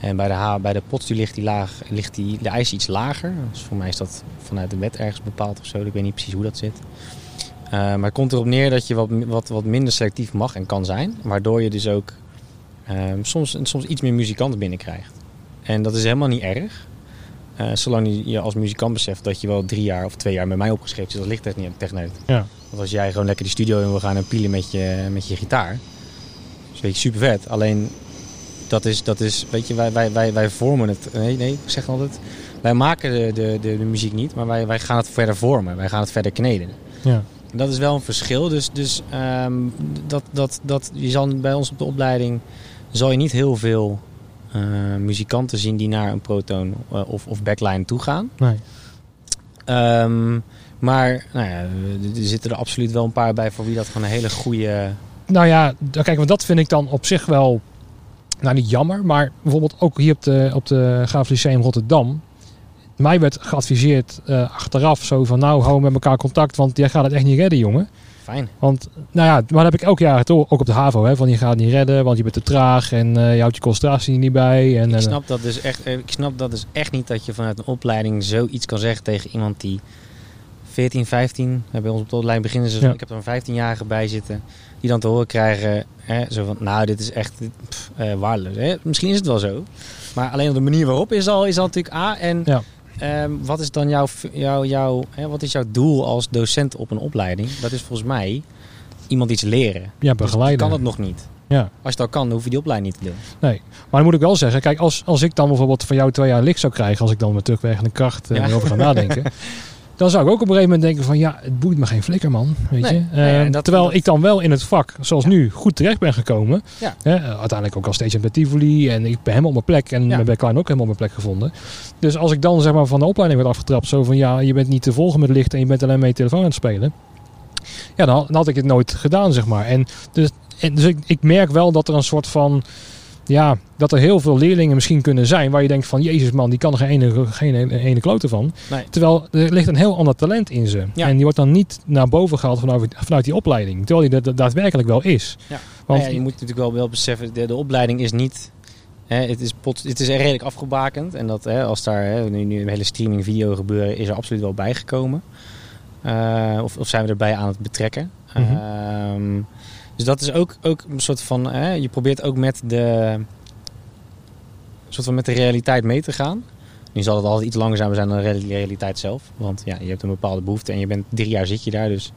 En bij de, H, bij de POTS die ligt, die laag, ligt die, de eis iets lager. Dus voor mij is dat vanuit de wet ergens bepaald of zo. Ik weet niet precies hoe dat zit. Eh, maar het komt erop neer dat je wat, wat, wat minder selectief mag en kan zijn. Waardoor je dus ook ehm, soms, soms iets meer muzikanten binnenkrijgt. En dat is helemaal niet erg. Eh, zolang je- als muzikant beseft dat je wel drie jaar of twee jaar met mij opgeschreven zit als lichttechneut. Ja. Want als jij gewoon lekker die studio in wil gaan en pielen met je, met je gitaar. is weet je super vet. Alleen dat is, dat is weet je, wij, wij, wij, wij vormen het. Nee, nee, ik zeg altijd. Wij maken de, de, de, de muziek niet, maar wij, wij gaan het verder vormen. Wij gaan het verder kneden. Ja. En Dat is wel een verschil. Dus, dus ehm, dat, dat, dat, je zal bij ons op de opleiding zal je niet heel veel eh, muzikanten zien die naar een proton eh, of, of backline toe gaan. Nee. Ehm, maar nou ja, er zitten er absoluut wel een paar bij voor wie dat gewoon een hele goede. Nou ja, kijk, want dat vind ik dan op zich wel, nou niet jammer, maar bijvoorbeeld ook hier op de, op de Graaf Lyceum Rotterdam. Mij werd geadviseerd eh, achteraf zo van, nou hou met elkaar contact, want jij gaat het echt niet redden, jongen. Fijn. Want, nou ja, maar dat heb ik elk jaar het ook op de HAVO, hè, van je gaat het niet redden, want je bent te traag en eh, je houdt je concentratie niet bij. En, Ik en, snap, dat dus echt, eh, ik snap dat dus echt niet dat je vanuit een opleiding zoiets kan zeggen tegen iemand die 14, 15, hè, bij ons op de opleiding beginnen ze, Ja. ik heb er een 15-jarige bij zitten, die dan te horen krijgen, hè, zo van, nou dit is echt pff, eh, waardeloos. Hè? Misschien is het wel zo, maar alleen op de manier waarop is al, is al natuurlijk A. En Ja. Ehm, wat is dan jouw, jouw, jouw, hè, wat is jouw doel als docent op een opleiding? Dat is volgens mij iemand iets leren. ja, Dus begeleiden. kan het nog niet. Ja. Als je het al kan, dan hoef je die opleiding niet te doen. Nee, maar dan moet ik wel zeggen, kijk, als, als ik dan bijvoorbeeld van jou twee jaar licht zou krijgen, als ik dan met terugwerkende kracht eh, Ja. erover ga nadenken, dan zou ik ook op een gegeven moment denken van, ja, het boeit me geen flikker, man. Weet Nee, je? nee, Eh, dat- terwijl dat- ik dan wel in het vak, zoals nu, goed terecht ben gekomen. Ja. Uiteindelijk ook al steeds bij Tivoli en ik ben helemaal op mijn plek en Ja. mijn backline ook helemaal op mijn plek gevonden. Dus als ik dan zeg maar van de opleiding word afgetrapt, zo van, ja, je bent niet te volgen met licht en je bent alleen met je telefoon aan het spelen. Ja, dan, dan had ik het nooit gedaan, zeg maar. En dus, en dus ik, ik merk wel dat er een soort van ja, dat er heel veel leerlingen misschien kunnen zijn waar je denkt van jezus man, die kan er geen ene, geen ene, klote van. Nee. Terwijl er ligt een heel ander talent in ze. Ja. En die wordt dan niet naar boven gehaald vanuit, vanuit die opleiding. Terwijl die dat daadwerkelijk wel is. Ja. Want Nou ja, je moet natuurlijk wel, wel beseffen, de, de opleiding is niet... Hè, het, is pot, het is redelijk afgebakend. En dat hè, als daar hè, nu, nu een hele streaming video gebeuren, is er absoluut wel bijgekomen. Eh, of, of zijn we erbij aan het betrekken. Ehm, Dus dat is ook, ook een soort van, hè, je probeert ook met de, soort van met de realiteit mee te gaan. Nu zal het altijd iets langzamer zijn dan de realiteit zelf. Want ja, je hebt een bepaalde behoefte en je bent drie jaar zit je daar. Dus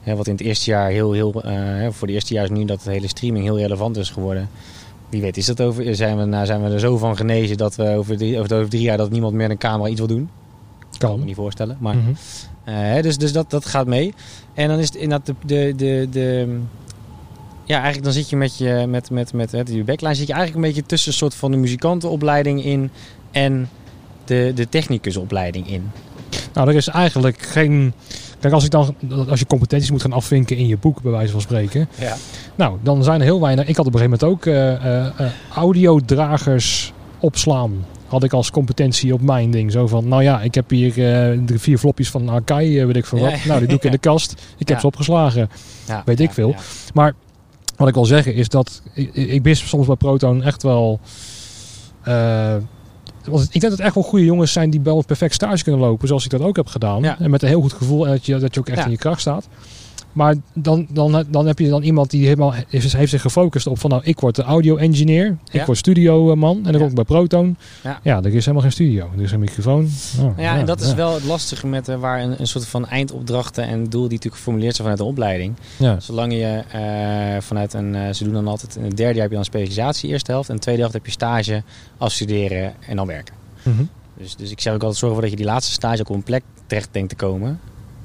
hè, wat in het eerste jaar heel, heel uh, voor de eerste jaar is nu dat het hele streaming heel relevant is geworden. Wie weet is dat over, zijn we, nou, zijn we er zo van genezen dat we over drie, over, over drie jaar dat niemand meer een camera iets wil doen. Kan ik me niet voorstellen. Maar, mm -hmm. uh, dus dus dat, dat gaat mee. En dan is het inderdaad de, de, de, de ja, eigenlijk dan zit je met je met, met, met, met je backline zit je eigenlijk een beetje tussen een soort van de muzikantenopleiding in en de, de technicusopleiding in. Nou, er is eigenlijk geen. Kijk, als ik dan als je competenties moet gaan afvinken in je boek, bij wijze van spreken. Ja. Nou, dan zijn er heel weinig. Ik had op een gegeven moment ook uh, uh, audiodragers opslaan. Had ik als competentie op mijn ding. Zo van, nou ja, ik heb hier uh, de vier flopjes van Arkai, weet ik veel wat. Ja, nou, die doe ik in de kast. Ik heb ze opgeslagen. weet ik veel. Maar wat ik wil zeggen is dat ik, ik soms bij Proton echt wel. Uh, ik denk dat het echt wel goede jongens zijn die wel perfect stage kunnen lopen, zoals ik dat ook heb gedaan. Ja. En met een heel goed gevoel dat je, dat je ook echt Ja. in je kracht staat. Maar dan, dan, dan heb je dan iemand die helemaal heeft, heeft zich gefocust op van nou, ik word de audio-engineer, ik Ja. word studioman en dan kom ik bij Proton. Ja. Ja, er is helemaal geen studio. Er is een microfoon. Oh, Ja, en dat is wel het lastige met eh, waar een, een soort van eindopdrachten en doel die natuurlijk geformuleerd zijn vanuit de opleiding. Ja. Zolang je eh, vanuit een, eh, ze doen dan altijd, in het derde jaar heb je dan specialisatie, eerste helft. En de tweede helft heb je stage, afstuderen en dan werken. Mhm. Dus, dus ik zeg ook altijd zorgen voor dat je die laatste stage ook op een plek terecht denkt te komen.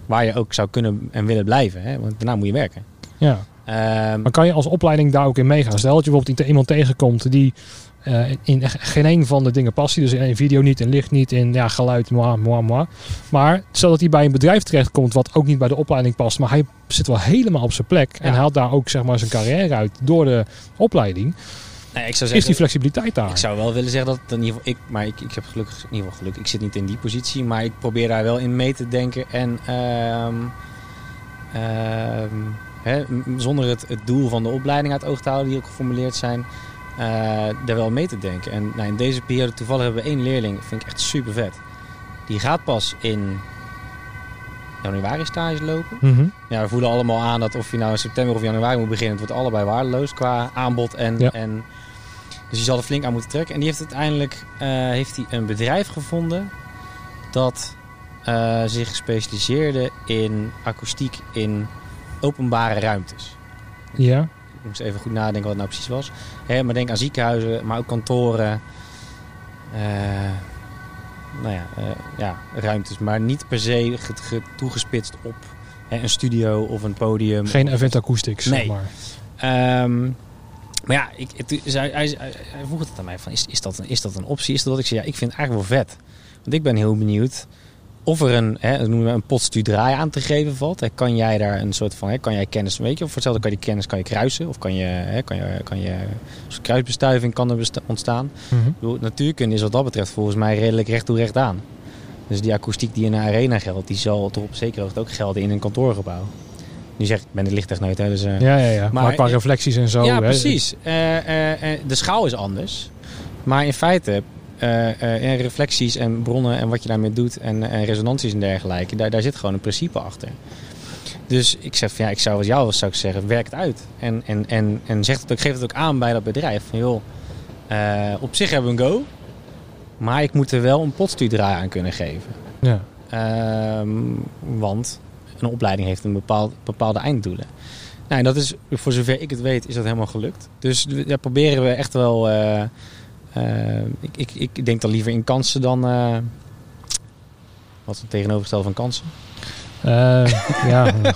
Waar je ook zou kunnen en willen blijven. Hè? Want daarna moet je werken. ja. Ehm, Maar kan je als opleiding daar ook in meegaan? Stel dat je bijvoorbeeld iemand tegenkomt die eh, in geen een van de dingen past. Dus in video niet, in licht niet, in ja, geluid, moi, moi, moi. Maar stel dat hij bij een bedrijf terechtkomt wat ook niet bij de opleiding past. Maar hij zit wel helemaal op zijn plek. En haalt daar ook zeg maar, zijn carrière uit door de opleiding. Nee, ik zou Is die zeggen, flexibiliteit daar? ik zou wel willen zeggen dat in ieder geval, ik, maar ik, ik heb gelukkig, in ieder geval geluk, ik zit niet in die positie. Maar ik probeer daar wel in mee te denken. En ehm, ehm, hè, zonder het, het doel van de opleiding uit het oog te houden, die ook geformuleerd zijn. eh, daar wel mee te denken. En nou, in deze periode toevallig hebben we één leerling, dat vind ik echt super vet. Die gaat pas in januari stage lopen. Mhm. Ja, we voelen allemaal aan dat of je nou in september of januari moet beginnen, het wordt allebei waardeloos qua aanbod en, Ja. en dus je zal er flink aan moeten trekken. En die heeft uiteindelijk eh, heeft hij een bedrijf gevonden dat eh, zich specialiseerde in akoestiek in openbare ruimtes. Ja. Ik moest even goed nadenken wat het nou precies was. Hè, maar denk aan ziekenhuizen, maar ook kantoren. eh, nou ja, ja, ruimtes. Maar niet per se ge- ge- toegespitst op hè, een studio of een podium. Geen event acoustics, zeg Nee. maar. Ehm, maar ja, ik, het, hij, hij, vroeg het aan mij van, is, is, dat een, is dat een optie? Is dat wat ik zei? Ja, ik vind het eigenlijk wel vet. Want ik ben heel benieuwd of er een, hè, noemen we een potstuur draai aan te geven valt. Hè, kan jij daar een soort van, hè, kan jij kennis, weet je, of voor hetzelfde kan je die kennis kan je kruisen. Of kan je, hè, kan je, kan je, kruisbestuiving kan er ontstaan. Ik bedoel, natuurkunde is wat dat betreft volgens mij redelijk recht toe recht aan. Dus die akoestiek die in een arena geldt, die zal toch op zekere hoogte ook gelden in een kantoorgebouw. Nu zeg ik, ben de lichttechneut, hè, dus... eh, Ja, ja, ja. Maar, Maar- qua reflecties en zo. ja, hè, precies. Eh, eh, de schaal is anders. Maar in feite, en reflecties en bronnen en wat je daarmee doet en, en resonanties en dergelijke, daar, daar zit gewoon een principe achter. Dus ik zeg van ja, ik zou als jou zou ik zeggen, werk het uit. En, en, en, en zeg het ook, geef het ook aan bij dat bedrijf. Van joh, op zich hebben we een go. Maar ik moet er wel een potstuurdraai aan kunnen geven. Ja. Ehm, want een opleiding heeft een bepaald, bepaalde einddoelen. Nou, en dat is, voor zover ik het weet, is dat helemaal gelukt. Dus daar proberen we echt wel. eh, eh, ik, ik, ik denk dan liever in kansen dan. eh, wat is het tegenovergestelde van kansen? Ja. Ik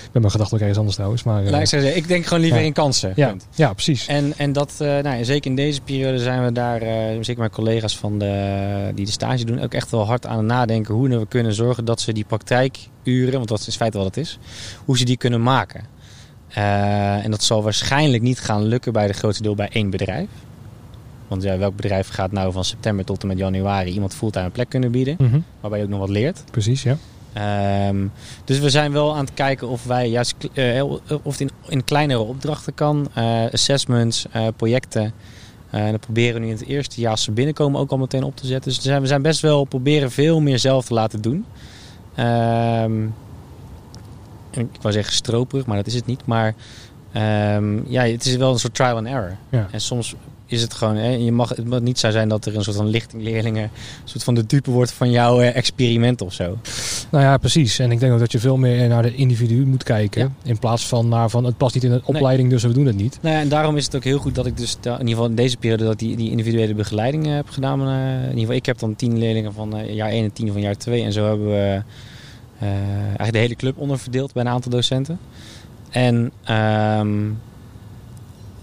ben, mijn gedachten ook ergens anders trouwens. Maar, Laat ik ik denk gewoon liever ja. in kansen. ja, punt. ja, precies. En, en dat, eh, nou, zeker in deze periode zijn we daar, eh, zeker mijn collega's van de, die de stage doen, ook echt wel hard aan het nadenken hoe we kunnen zorgen dat ze die praktijkuren, want dat is in feite wat het is, hoe ze die kunnen maken. En dat zal waarschijnlijk niet gaan lukken bij de grootste deel bij één bedrijf. Want ja, welk bedrijf gaat nou van september tot en met januari iemand fulltime een plek kunnen bieden, Mhm, waarbij je ook nog wat leert. Precies, ja. Ehm, dus we zijn wel aan het kijken of wij juist eh, of het in, in kleinere opdrachten kan. Eh, assessments, eh, projecten. Eh, en dat proberen we nu in het eerste jaar als ze binnenkomen ook al meteen op te zetten. Dus we zijn, we zijn best wel proberen veel meer zelf te laten doen. Ehm, ik wou zeggen stroperig, maar dat is het niet. Maar ehm, ja, het is wel een soort trial and error. Ja. En soms is het gewoon, hè, je mag, het mag niet zo zijn dat er een soort van lichtingleerlingen, een soort van de dupe wordt van jouw eh, experiment of zo. Nou ja, precies. En ik denk ook dat je veel meer naar de individu moet kijken. Ja. In plaats van naar van het past niet in de opleiding, dus we doen het niet. Nou ja, en daarom is het ook heel goed dat ik dus in ieder geval in deze periode dat die, die individuele begeleiding eh, heb gedaan. Eh, in ieder geval, ik heb dan tien leerlingen van eh, jaar 1 en tien van jaar 2. En zo hebben we eh, eigenlijk de hele club onderverdeeld bij een aantal docenten. En ehm,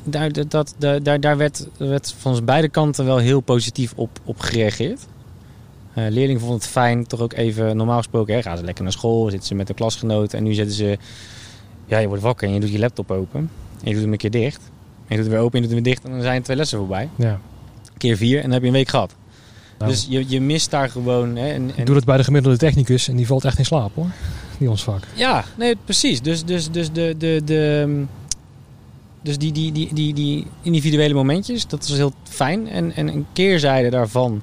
daar, dat, dat, daar, daar werd, werd van ons beide kanten wel heel positief op, op gereageerd. Eh leerlingen vonden het fijn, toch ook even normaal gesproken. Hè, gaan ze lekker naar school, zitten ze met de klasgenoten. En nu zitten ze, ja, je wordt wakker en je doet je laptop open. En je doet hem een keer dicht. En je doet hem weer open en je doet hem weer dicht. En dan zijn twee lessen voorbij. Ja. Keer vier en dan heb je een week gehad. Nou, Dus je, je mist daar gewoon... Hè, en, ik en, doe het bij de gemiddelde technicus en die valt echt in slaap hoor. Die ons vak. Ja, nee, precies. Dus, dus, dus, de, de, de, dus die, die, die, die, die individuele momentjes, dat is heel fijn. En, en een keerzijde daarvan,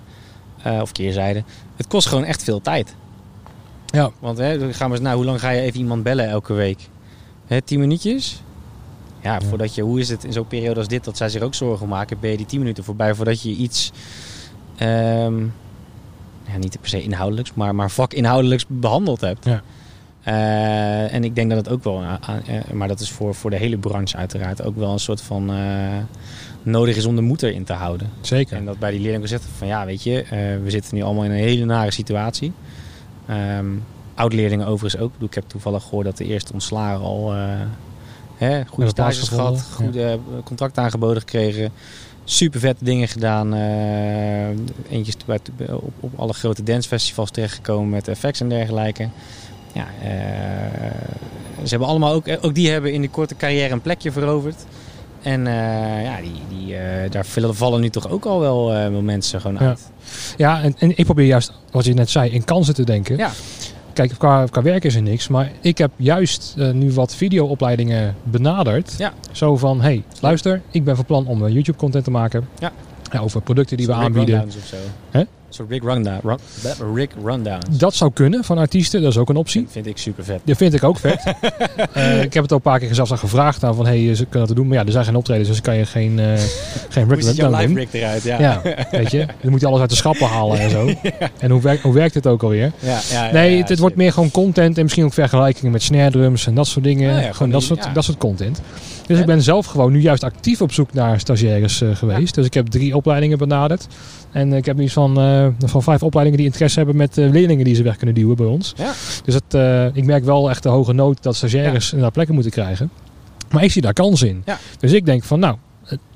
eh, of keerzijde, het kost gewoon echt veel tijd. Ja. Want hè, dan gaan we eens, nou, hoe lang ga je even iemand bellen elke week? Hè, tien minuutjes? Ja, Ja. voordat je, hoe is het in zo'n periode als dit, dat zij zich ook zorgen maken, ben je die tien minuten voorbij voordat je iets, ehm, ja, niet per se inhoudelijks, maar, maar vakinhoudelijks behandeld hebt. Ja. Eh, en ik denk dat het ook wel, aan- eh, maar dat is voor, voor de hele branche uiteraard, ook wel een soort van eh, nodig is om de moed erin te houden. Zeker. En dat bij die leerlingen gezegd van ja, weet je, eh, we zitten nu allemaal in een hele nare situatie. Ehm Oud-leerlingen overigens ook. Ik heb toevallig gehoord dat de eerste ontslagen al eh, hè, goede stages gehad, goede eh, contract aangeboden gekregen. Super vette dingen gedaan. eh eentje op, op alle grote dancefestivals terechtgekomen met effects en dergelijke. Ja, eh, ze hebben allemaal ook, ook die hebben in de korte carrière een plekje veroverd. En eh, ja, die, die, eh, daar vallen- nu toch ook al wel, wel mensen gewoon Ja. uit. Ja, en, en ik probeer juist, wat je net zei, in kansen te denken. Ja. Kijk, qua, qua werk is er niks. Maar ik heb juist nu wat videoopleidingen benaderd. Ja. Zo van, hey, luister, ik ben van plan om YouTube-content te maken. Ja. over producten die we aanbieden. Rundowns Of zo. Hè? Soort Rick, Runda, run, Rick Rundowns. Dat zou kunnen van artiesten, dat is ook een optie. vind, vind ik super vet. Dat vind ik ook vet. Eh, ik heb het ook een paar keer zelfs aan gevraagd aan van, hey, ze kunnen dat doen. Maar ja, er zijn geen optredens, dus kan je geen, eh geen Rick Rundown live doen. Rick eruit? Ja. Ja, weet je. Dan moet je alles uit de schappen halen en zo. En hoe, werkt hoe werkt het ook alweer? Ja, ja, Nee, het, het wordt meer gewoon content en misschien ook vergelijkingen met snare drums en dat soort dingen. Ja, gewoon dat, soort, dat soort content. Dus ik ben zelf gewoon nu juist actief op zoek naar stagiaires eh, geweest. Dus ik heb drie opleidingen benaderd. En ik heb iets van, eh, van vijf opleidingen die interesse hebben met eh, leerlingen die ze weg kunnen duwen bij ons. Ja. Dus het, eh, ik merk wel echt de hoge nood dat stagiaires naar plekken moeten krijgen. Maar ik zie daar kans in. Ja. Dus ik denk van nou,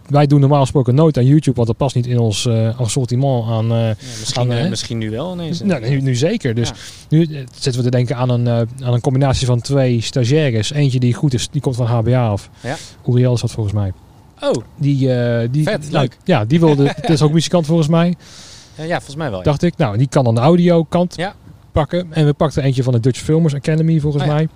wij doen normaal gesproken nooit aan YouTube, want dat past niet in ons assortiment aan... Ja, misschien, aan, misschien nu wel ineens. nou, nu, nu zeker. Dus Ja. nu zitten we te denken aan een, aan een combinatie van twee stagiaires. Eentje die goed is, die komt van HBA af. Ja. Uriel is dat volgens mij. Oh, Die, eh, die, Vet, leuk. Ja, die wilde. Het is ook muzikant volgens mij. ja, ja, volgens mij wel. ja. Dacht ik. Nou, die kan dan de audio kant Ja. pakken. En we pakten eentje van de Dutch Filmers Academy volgens Oh ja. mij.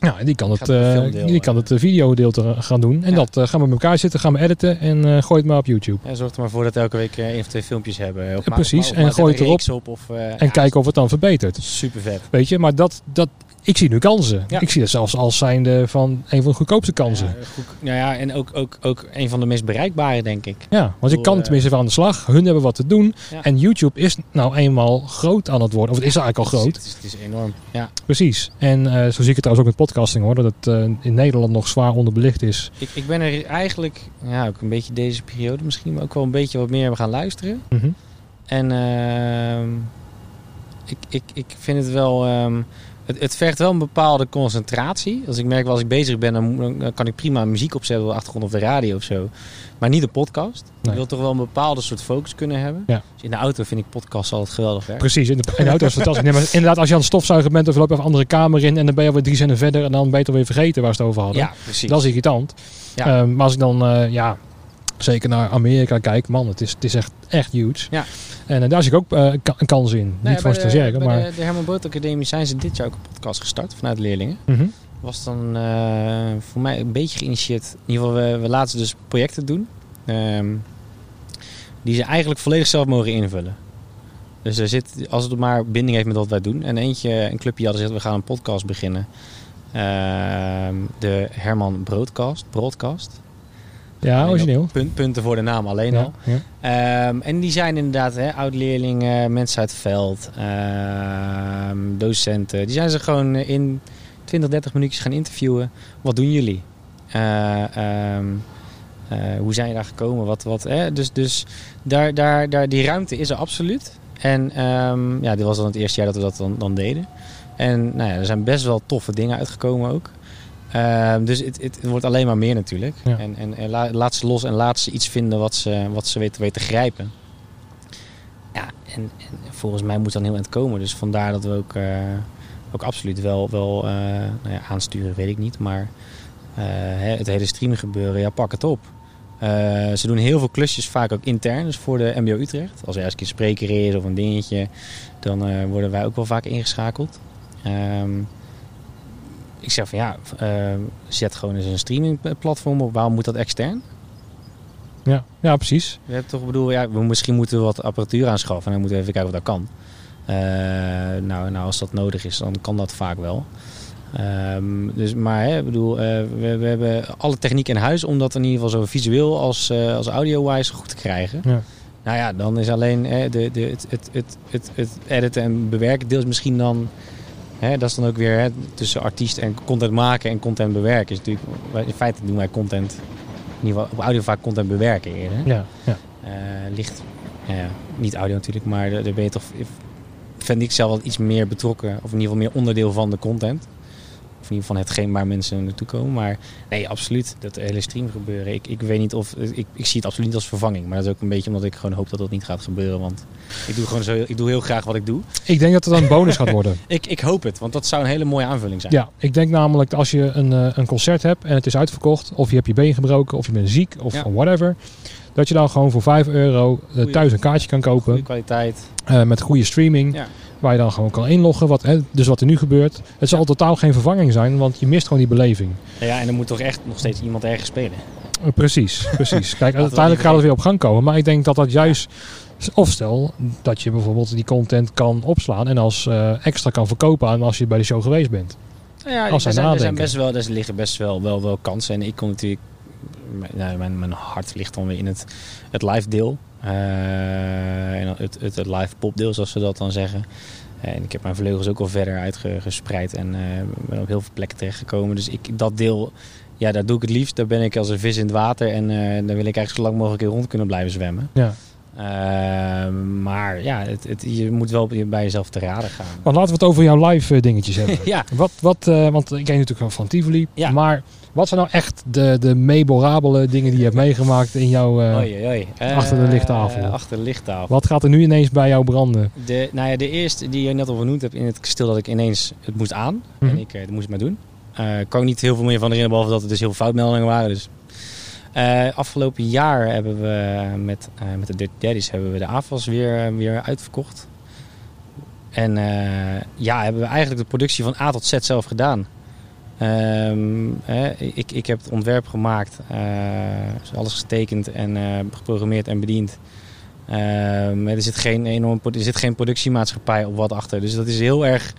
Nou, en die kan het, filmdeel, die kan eh. het videodeel te gaan doen. En Ja. dat gaan we met elkaar zitten, gaan we editen en eh gooi het maar op YouTube. Ja, zorg er maar voor dat we elke week één of twee filmpjes hebben. Op Ja, precies. op En gooi het erop. Op, of, En ja, kijken of het dan verbetert. Super vet. Weet je, maar dat, dat, ik zie nu kansen. Ja. Ik zie dat zelfs als zijnde van een van de goedkoopste kansen. Ja, goed, nou ja, en ook, ook, ook een van de meest bereikbare, denk ik. Ja, want je kan eh, tenminste even aan de slag. Hun hebben wat te doen. Ja. En YouTube is nou eenmaal groot aan het worden. Of het is eigenlijk al groot. Het is, het is enorm. Ja. Precies. En eh, zo zie ik het trouwens ook met podcasting hoor. Dat het eh, in Nederland nog zwaar onderbelicht is. Ik, ik ben er eigenlijk, ja, ook een beetje deze periode misschien, maar ook wel een beetje wat meer gaan luisteren. Mhm. En ehm, ik, ik, ik vind het wel. ehm, het, het vergt wel een bepaalde concentratie. Als ik merk wel als ik bezig ben, dan, dan kan ik prima muziek opzetten op de achtergrond of de radio of zo. Maar niet een podcast. Nee. Ik wil toch wel een bepaalde soort focus kunnen hebben. Ja. Dus in de auto vind ik podcast altijd geweldig werk. Precies. In de, in de auto is fantastisch. Nee, maar inderdaad, als je aan het stofzuigen bent of je loopt even een andere kamer in. En dan ben je alweer drie zinnen verder. En dan ben je het alweer vergeten waar ze het over hadden. Ja, precies. Dat is irritant. Ja. Ehm, maar als ik dan, eh, ja, zeker naar Amerika kijk. Man, het is, het is echt, echt huge. Ja. En eh, daar zie ik ook eh, een kans in. Nee, Niet voor bij maar... de, de Herman Brood Academie zijn ze dit jaar ook een podcast gestart vanuit leerlingen. Mhm. was dan eh, voor mij een beetje geïnitieerd. In ieder geval, we, we laten ze dus projecten doen. ehm, die ze eigenlijk volledig zelf mogen invullen. Dus er zit, als het maar binding heeft met wat wij doen. En eentje, een clubje hadden gezegd, we gaan een podcast beginnen. Ehm, de Herman Broadcast. Broadcast. Ja, origineel. Punt, punten voor de naam alleen Ja, al. ja. Ehm, en die zijn inderdaad hè, oud-leerlingen, mensen uit het veld, ehm, docenten. Die zijn ze gewoon in 20, 30 minuutjes gaan interviewen. Wat doen jullie? Eh, ehm, eh, hoe zijn je daar gekomen? Wat, wat, hè? Dus, dus daar, daar, daar, die ruimte is er absoluut. En ja, dit was dan het eerste jaar dat we dat dan, dan deden. En nou ja, er zijn best wel toffe dingen uitgekomen ook. Ehm, dus het, wordt alleen maar meer natuurlijk. Ja. En, en, en la- laat ze los en laat ze iets vinden wat ze, wat ze weten, weten te grijpen. Ja, en, en volgens mij moet dan heel eind komen. Dus vandaar dat we ook, eh, ook absoluut wel, wel eh, nou ja, aansturen, weet ik niet. Maar eh, het hele streamen gebeuren, ja, pak het op. Ze doen heel veel klusjes, vaak ook intern, dus voor de MBO Utrecht. Als er ergens een spreker is of een dingetje, dan worden wij ook wel vaak ingeschakeld. Ehm, ik zeg van ja, eh, zet gewoon eens een streamingplatform op. Waarom moet dat extern? Ja, ja, precies. We hebben toch ik bedoel, ja, we misschien moeten we wat apparatuur aanschaffen en dan moeten we even kijken of dat kan. Eh, nou, nou, als dat nodig is, dan kan dat vaak wel. Ehm, dus, maar hè, bedoel, eh, we, we hebben alle techniek in huis om dat in ieder geval zo visueel als, eh, als audio-wise goed te krijgen. Ja. Nou ja, dan is alleen hè, de, de, het, het, het, het, het editen en bewerken deels misschien dan... Hè, dat is dan ook weer hè, tussen artiest en content maken en content bewerken. Is natuurlijk, in feite doen wij content, in ieder geval op audio vaak content bewerken eerder. Ja, ja. Eh, licht, ja, ja, niet audio natuurlijk, maar daar ben je toch, vind ik zelf wel iets meer betrokken, of in ieder geval meer onderdeel van de content. Of in ieder geval hetgeen waar mensen naartoe komen. Maar nee, absoluut, dat hele stream gebeuren. Ik, ik weet niet of, ik, ik zie het absoluut niet als vervanging. Maar dat is ook een beetje omdat ik gewoon hoop dat dat niet gaat gebeuren. Want ik doe gewoon zo, ik doe heel graag wat ik doe. Ik denk dat het een bonus gaat worden. Ik, ik hoop het, want dat zou een hele mooie aanvulling zijn. Ja, ik denk namelijk dat als je een, eh, een concert hebt en het is uitverkocht, of je hebt je been gebroken, of je bent ziek, of Ja. whatever, dat je dan gewoon voor 5 euro eh, thuis een kaartje kan Goede kopen kwaliteit. eh, met goede streaming, Ja. Waar je dan gewoon kan inloggen. Wat, hè, dus wat er nu gebeurt. Het zal totaal geen vervanging zijn, want je mist gewoon die beleving. Ja, en er moet toch echt nog steeds iemand ergens spelen. Eh, precies, precies. Kijk, uiteindelijk gaat het weer op gang komen, maar ik denk dat dat juist... Of stel dat je bijvoorbeeld die content kan opslaan en als eh, extra kan verkopen aan als je bij de show geweest bent. Nou ja, Als er zij zijn, er, zijn best wel, er liggen best wel, wel, wel kansen. En ik kon natuurlijk... mijn- mijn, hart ligt dan weer in het, het live deel. Eh, en het, het, het live popdeel, zoals ze dat dan zeggen. En ik heb mijn vleugels ook al verder uitgespreid. En eh, ben op heel veel plekken terechtgekomen. Dus ik, dat deel, ja, daar doe ik het liefst. Daar ben ik als een vis in het water. En eh, daar wil ik eigenlijk zo lang mogelijk rond kunnen blijven zwemmen. Ja. Eh, maar ja, het, het, je moet wel bij jezelf te raden gaan. Want laten we het over jouw live eh, dingetjes hebben. Ja, Wat, wat, eh, want ik ken je natuurlijk van Tivoli. Ja. Maar wat zijn nou echt de, de memorabele dingen die je hebt meegemaakt in jouw... eh, Oei, oei, oei. achter de lichttafel. achter de lichttafel. Wat gaat er nu ineens bij jou branden? De, nou ja, de eerste die je net al genoemd hebt in het kasteel dat ik ineens het moest aan. Mhm. En ik dat moest het maar doen. Kan ik niet heel veel meer van herinneren, behalve dat er dus heel veel foutmeldingen waren. Dus. Eh, afgelopen jaar hebben we met, eh, met de Dirty Daddies hebben we de AFAS weer, eh, weer uitverkocht. En eh, ja, hebben we eigenlijk de productie van A tot Z zelf gedaan. Ehm, ik, ik heb het ontwerp gemaakt, eh, alles getekend en eh, geprogrammeerd en bediend. Ehm, er, zit geen enorm, er zit geen productiemaatschappij op wat achter. Dus dat is heel erg.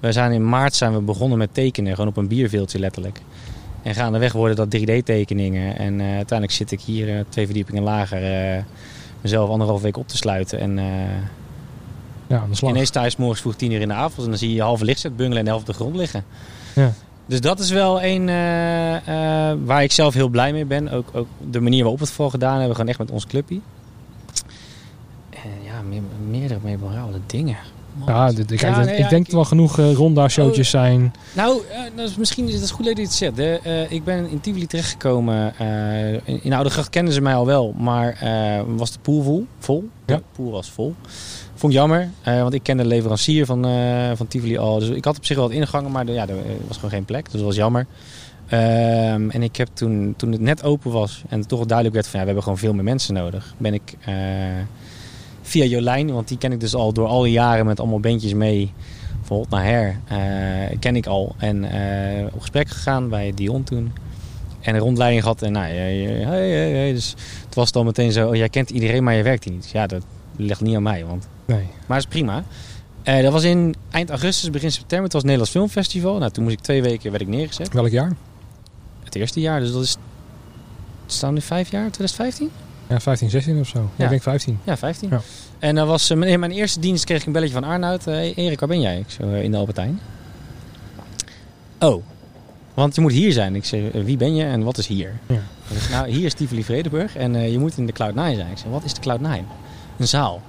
We zijn in maart zijn we begonnen met tekenen, gewoon op een bierveeltje letterlijk. En gaandeweg worden dat 3D-tekeningen. En eh, uiteindelijk zit ik hier eh, twee verdiepingen lager eh, mezelf anderhalf week op te sluiten. En Ja, aan de slag. ineens sta je 's morgens vroeg tien uur in de avond en dan zie je halve lichtset bungelen en de helft op de grond liggen. Ja. Dus dat is wel een waar ik zelf heel blij mee ben. Ook, ook de manier waarop we het voor gedaan hebben, gewoon echt met ons clubje. En ja, meer, meerdere memorabele dingen. Ja, dit- ik, Ja, ik, nee, ik ja, denk ik- dat er wel genoeg eh, ronda-showtjes zijn. Nou, dat is misschien is het goed dat je het zegt. Eh, ik ben in Tivoli terechtgekomen. in, in Oudegracht kenden ze mij al wel, maar was de pool vol? vol? Ja. De pool was vol. Vond ik jammer, want ik kende de leverancier van, van Tivoli al. Dus ik had op zich wel wat ingangen, maar er, ja, er was gewoon geen plek. Dus dat was jammer. Ehm, en ik heb toen, toen het net open was en het toch wel duidelijk werd van ja, we hebben gewoon veel meer mensen nodig, ben ik via Jolijn, want die ken ik dus al door al die jaren met allemaal bandjes mee, van hot naar her, eh, ken ik al. En eh, op gesprek gegaan bij Dion toen. En een rondleiding gehad en nou, hey, hey, hey. dus het was dan meteen zo, oh, jij kent iedereen, maar je werkt hier niet. Dus ja, dat ligt niet aan mij, want Nee. maar is prima. Eh, dat was in eind augustus, begin september. Het was het Nederlands Filmfestival. Nou, toen moest ik twee weken werd ik neergezet. Welk jaar? Het eerste jaar, dus dat is... Het staan nu vijf jaar, 2015? Ja, 15, 16 of zo. Ja. Ik denk 15. Ja, 15. Ja. En dat was, eh, mijn, in mijn eerste dienst kreeg ik een belletje van Arnoud. Eh, hey, Erik, waar ben jij? Ik zo, eh, in de Albertijn. Oh, want je moet hier zijn. Ik zeg, eh, wie ben je en wat is hier? Ja. Nou, hier is Tivoli Vredenburg en eh, je moet in de Cloud9 zijn. Ik zeg, wat is de Cloud9? Een zaal.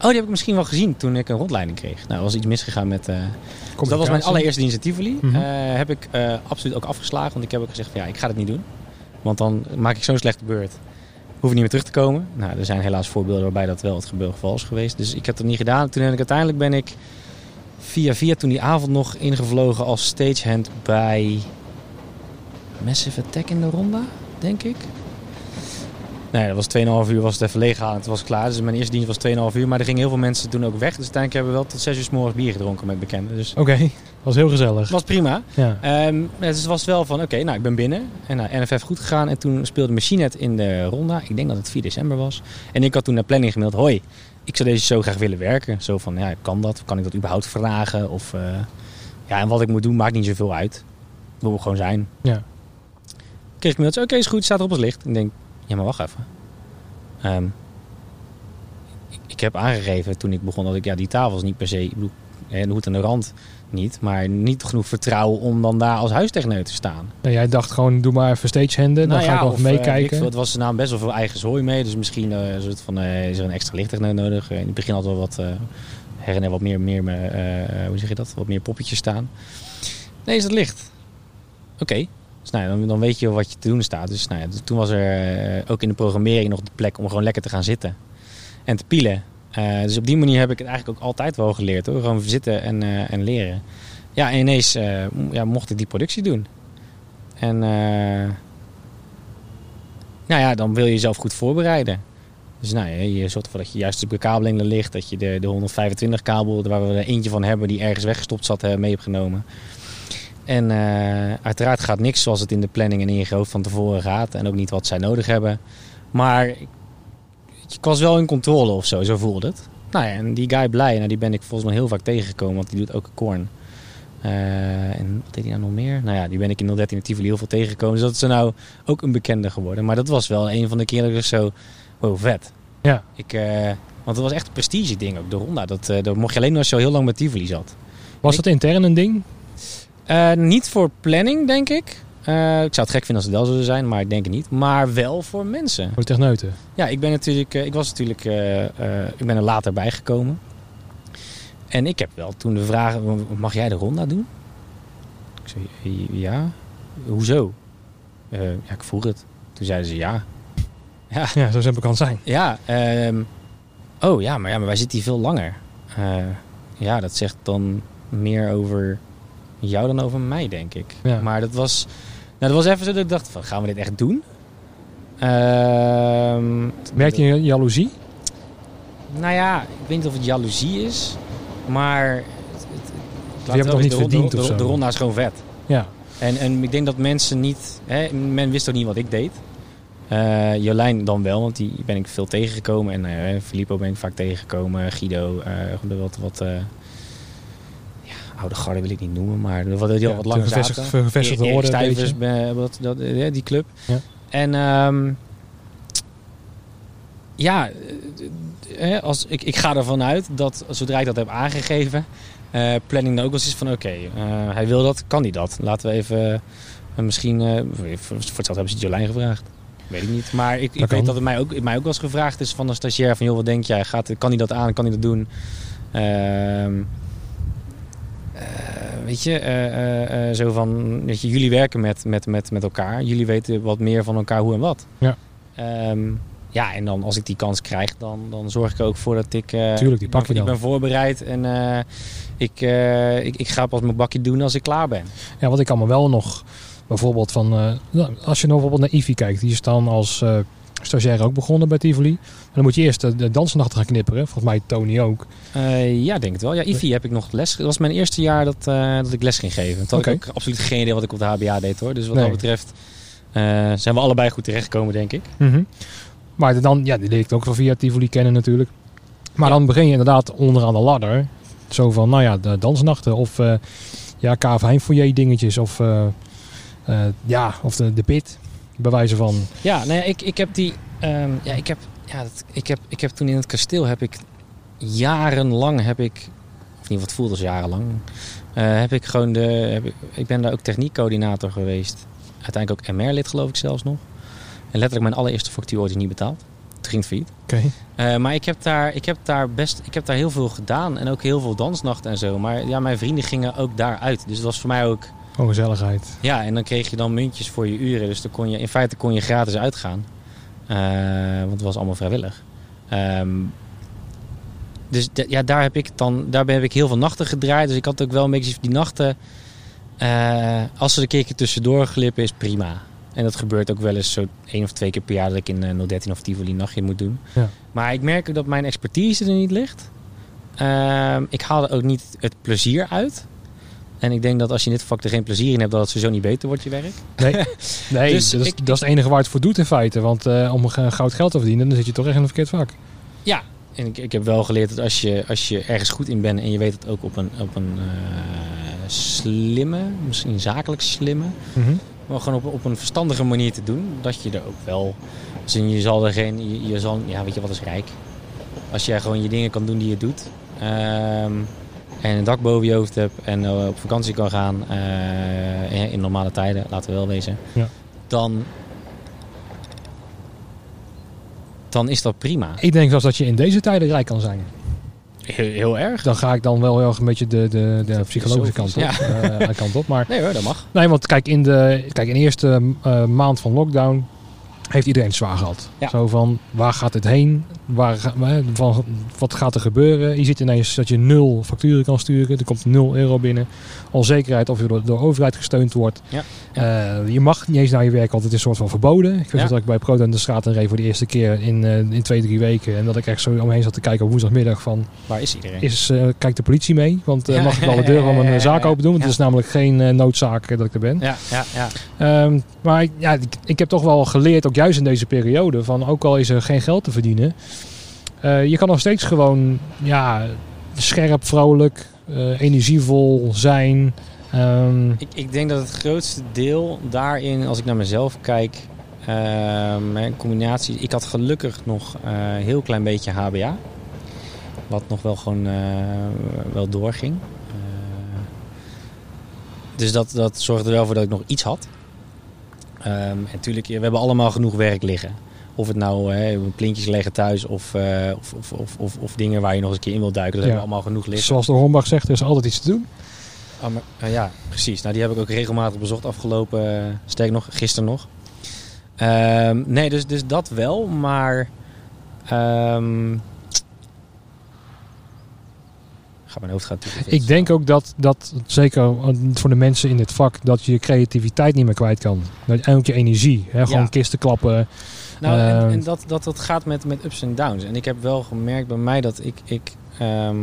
Oh, die heb ik misschien wel gezien toen ik een rondleiding kreeg. Nou, er was iets misgegaan met... eh, dus dat was mijn allereerste dienst in Tivoli. Mhm. Eh, heb ik eh, absoluut ook afgeslagen. Want ik heb ook gezegd, van, ja, ik ga het niet doen. Want dan maak ik zo'n slechte beurt. Hoef niet meer terug te komen. Nou, er zijn helaas voorbeelden waarbij dat wel het geval is geweest. Dus ik heb het niet gedaan. Toen ik uiteindelijk ben ik via via toen die avond nog ingevlogen als stagehand bij Massive Attack in de Ronda, denk ik. Nee, dat was 2,5 uur was het even leeg halen. Het was klaar. Dus mijn eerste dienst was 2,5 uur. Maar er gingen heel veel mensen toen ook weg. Dus uiteindelijk hebben we wel tot 6 uur s morgens bier gedronken met bekenden. Dus Oké, dat was heel gezellig. het was prima. Ja. Ehm, het was wel van, oké, nou, ik ben binnen. En nou, NFF goed gegaan. En toen speelde Machinet in de ronda. Ik denk dat het 4 december was. En ik had toen naar planning gemaild. Hoi, ik zou deze show graag willen werken. Zo van, ja, kan dat? Kan ik dat überhaupt vragen? Of, eh, ja, en wat ik moet doen maakt niet zoveel uit. Wil ik gewoon zijn. Ja. Kreeg ik mailtje, oké, is goed, staat er op het licht. Ik denk, ja, maar wacht even. Ehm, ik, ik heb aangegeven toen ik begon dat ik, ja, die tafels niet per se, ik bedoel, de hoed aan de rand niet, maar niet genoeg vertrouwen om dan daar als huistechneut te staan. Nou, jij dacht gewoon, doe maar even stagehanden. dan ga ik nog eh, meekijken. veel, het was nou best wel veel eigen zooi mee, dus misschien eh, een soort van, eh, is er een extra lichttechneut nodig. In het begin had wel wat, her en wat meer, meer hoe zeg je dat, wat meer poppetjes staan. Nee, is het licht? Oké. Dus nou, ja, dan, dan weet je wat je te doen staat. Dus, nou ja, dus toen was er ook in de programmering nog de plek om gewoon lekker te gaan zitten en te pielen. Eh, dus op die manier heb ik het eigenlijk ook altijd wel geleerd hoor. Gewoon zitten en, eh, en leren. Ja, en ineens eh, ja, mocht ik die productie doen. En nou ja, dan wil je jezelf goed voorbereiden. Dus nou, ja, je zorgt ervoor dat je juist de bekabeling er ligt. Dat je de, de 125 kabel, waar we er eentje van hebben die ergens weggestopt zat, mee hebt genomen. En uiteraard gaat niks zoals het in de planning en in je van tevoren gaat. En ook niet wat zij nodig hebben. Maar ik was wel in controle of zo, zo voelde het. Nou ja, en die guy blij, nou, die ben ik volgens mij heel vaak tegengekomen, want die doet ook een korn. Eh, en wat deed hij nou nog meer? Nou ja, die ben ik in 013 in Tivoli heel veel tegengekomen. Dus dat is nou ook een bekende geworden. Maar dat was wel een van de keren dat ik zo, wow, vet. Ja. Ik, eh, want het was echt een prestige ding ook, de ronda. Dat, eh, dat mocht je alleen je al heel lang met Tivoli zat. Was dat intern een ding? Niet voor planning, denk ik. Eh, ik zou het gek vinden als het wel zou zijn, maar ik denk het niet. Maar wel voor mensen. Voor de techneuten? Ja, ik ben natuurlijk, eh, ik was natuurlijk, eh, ik ben er later bijgekomen. En ik heb wel toen de vraag, mag jij de ronda doen? Ik zei, ja. Hoezo? Ja, ik vroeg het. Toen zeiden ze ja. Ja, Ja, zo simpel kan het zijn. ja. ehm, oh ja maar, ja, maar wij zitten hier veel langer. Ja, dat zegt dan meer over jou dan over mij, denk ik. Ja. Maar dat was, nou, dat was even zo dat ik dacht van, gaan we dit echt doen? Ehm, Merkte je jaloezie? nou ja, ik weet niet of het jaloezie is, maar... Het, het, Je hebt het toch niet de, verdiend de, of de, zo? de ronda is gewoon vet. Ja. En, en ik denk dat mensen niet... Hè, men wist ook niet wat ik deed. Eh, Jolijn dan wel, want die ben ik veel tegengekomen. En eh Filippo ben ik vaak tegengekomen. Guido, gewoon wat... wat oude garde wil ik niet noemen, maar wat, die al wat langer gevestigd- zaten. gevestigde Erik orde beetje. eh, wat, dat, eh, die club. Ja. En ehm, ja, eh, als, ik, ik ga ervan uit dat zodra ik dat heb aangegeven, eh, planning dan ook eens is van oké, hij wil dat, kan hij dat? Laten we even, misschien, voor hetzelfde hebben ze Jolijn gevraagd. Weet ik niet. Maar ik, ik Dat weet dat het mij ook, mij ook wel eens gevraagd is van een stagiair van joh, wat denk jij? Gaat, kan hij dat aan? Kan hij dat doen? Weet je, eh, eh, eh, zo van, weet je, jullie werken met, met, met, met elkaar. Jullie weten wat meer van elkaar hoe en wat. Ja. Ehm, ja, en dan als ik die kans krijg, dan, dan zorg ik er ook voor dat ik... Tuurlijk, die pak je ik dan. ben voorbereid en ik, ik, ik ga pas mijn bakje doen als ik klaar ben. Ja, wat ik allemaal wel nog bijvoorbeeld van... nou, als je nou bijvoorbeeld naar Ivy kijkt. Die is dan als stagiair ook begonnen bij Tivoli. En dan moet je eerst de, de dansnachten gaan knipperen. Volgens mij Tony ook. Eh, ja, denk het wel. Ja, IFI heb ik nog les. Dat was mijn eerste jaar dat, eh, dat ik les ging geven. Toen had ik ook absoluut geen idee wat ik op de HBA deed hoor. Dus wat Nee. dat betreft eh, zijn we allebei goed terechtgekomen, denk ik. Maar dan, ja, die leer ik ook wel via Tivoli kennen natuurlijk. Maar Ja. dan begin je inderdaad onderaan de ladder. Zo van, nou ja, de dansnachten of ja, KV Heimfoyer dingetjes of ja, of de, de pit, bij wijze van. Ja, nou ja, ik, ik heb die. ehm, ja, ik heb, ja dat, ik, heb, ik heb toen in het kasteel heb ik jarenlang heb ik, of niet wat voelde als jarenlang, eh, heb ik gewoon de. Heb ik, ik ben daar ook techniekcoördinator geweest. Uiteindelijk ook MR-lid geloof ik zelfs nog. En letterlijk mijn allereerste factuur ooit is niet betaald. Toen ging het failliet. Oké. Eh, maar ik heb, daar, ik, heb daar best, ik heb daar heel veel gedaan. En ook heel veel dansnachten en zo. Maar ja, mijn vrienden gingen ook daaruit. Dus het was voor mij ook... Gewoon gezelligheid. Ja, en dan kreeg je dan muntjes voor je uren. Dus dan kon je, in feite kon je gratis uitgaan. Eh, want het was allemaal vrijwillig. Ehm, dus ja, daar heb ik dan, daarbij heb ik heel veel nachten gedraaid. Dus ik had ook wel een beetje die nachten. eh, als er een keertje tussendoor glippen is prima. En dat gebeurt ook wel eens zo één of twee keer per jaar dat ik in eh, 013 of Tivoli een nachtje moet doen. Ja. Maar ik merk ook dat mijn expertise er niet ligt. Ehm, ik haal er ook niet het plezier uit. En ik denk dat als je in dit vak er geen plezier in hebt, dat het sowieso niet beter wordt je werk. Nee, nee Dus dat, is, ik- dat is het enige waar het voor doet in feite. Want eh, om goud geld te verdienen, dan zit je toch echt in een verkeerd vak. Ja, en ik, ik heb wel geleerd dat als je, als je ergens goed in bent en je weet het ook op een, op een eh, slimme, misschien zakelijk slimme, Mhm. maar gewoon op, op een verstandige manier te doen, dat je er ook wel. Dus je zal er geen, je, je zal, ja, weet je wat is rijk? Als jij gewoon je dingen kan doen die je doet. ehm, en een dak boven je hoofd hebt en eh, op vakantie kan gaan eh, in- normale tijden, laten we wel wezen. Ja. Dan, dan is dat prima. Ik denk zelfs dat je in deze tijden rijk kan zijn. Heel, heel erg. Dan ga ik dan wel heel erg een beetje de, de, de psychologische kant op. eh, kant op. Maar Nee hoor, dat mag. nee, want kijk, in de, kijk, in de eerste eh, maand van lockdown heeft iedereen het zwaar gehad. Ja. Zo van, waar gaat het heen? Waar, van, wat gaat er gebeuren? Je ziet ineens dat je nul facturen kan sturen. Er komt nul euro binnen. Onzekerheid of je door, door de overheid gesteund wordt. Ja. Eh, je mag niet eens naar je werk, want het is een soort van verboden. Ik weet dat ik bij Proto in de straat en reed voor de eerste keer in, eh, in twee, drie weken. En dat ik echt zo omheen zat te kijken op woensdagmiddag van... Waar is iedereen? Is, eh, kijkt de politie mee? Want mag ik wel de deur van mijn zaak open doen? Want het is namelijk geen noodzaak dat ik er ben. Ja, ja, ja. Ehm, maar ja, ik, ik heb toch wel geleerd, ook juist in deze periode, van ook al is er geen geld te verdienen, eh, je kan nog steeds gewoon ja, scherp, vrolijk, eh, energievol zijn. Ehm, Ik, ik denk dat het grootste deel daarin, als ik naar mezelf kijk, ehm, een combinatie. Ik had gelukkig nog eh, een heel klein beetje HBA. Wat nog wel gewoon eh, wel doorging. Eh, dus dat, dat zorgde er wel voor dat ik nog iets had. Ehm, en natuurlijk, we hebben allemaal genoeg werk liggen. Of het nou hè, plintjes leggen thuis of, eh, of, of, of, of, of dingen waar je nog eens een keer in wilt duiken. Dat Ja. hebben we allemaal genoeg liggen. zoals de Hornbach zegt, er is altijd iets te doen. Oh, maar, eh, ja, precies. Nou, die heb ik ook regelmatig bezocht afgelopen, uh, sterk nog, gisteren nog. Ehm, nee, dus, dus dat wel, maar... ehm Mijn hoofd gaan toe. Ik denk ook dat, dat zeker voor de mensen in dit vak, dat je je creativiteit niet meer kwijt kan. En ook je energie. Hè? Gewoon Ja. kisten klappen. Nou, en, Ehm. en dat, dat, dat gaat met, met ups en downs. En ik heb wel gemerkt bij mij dat ik... ik ehm,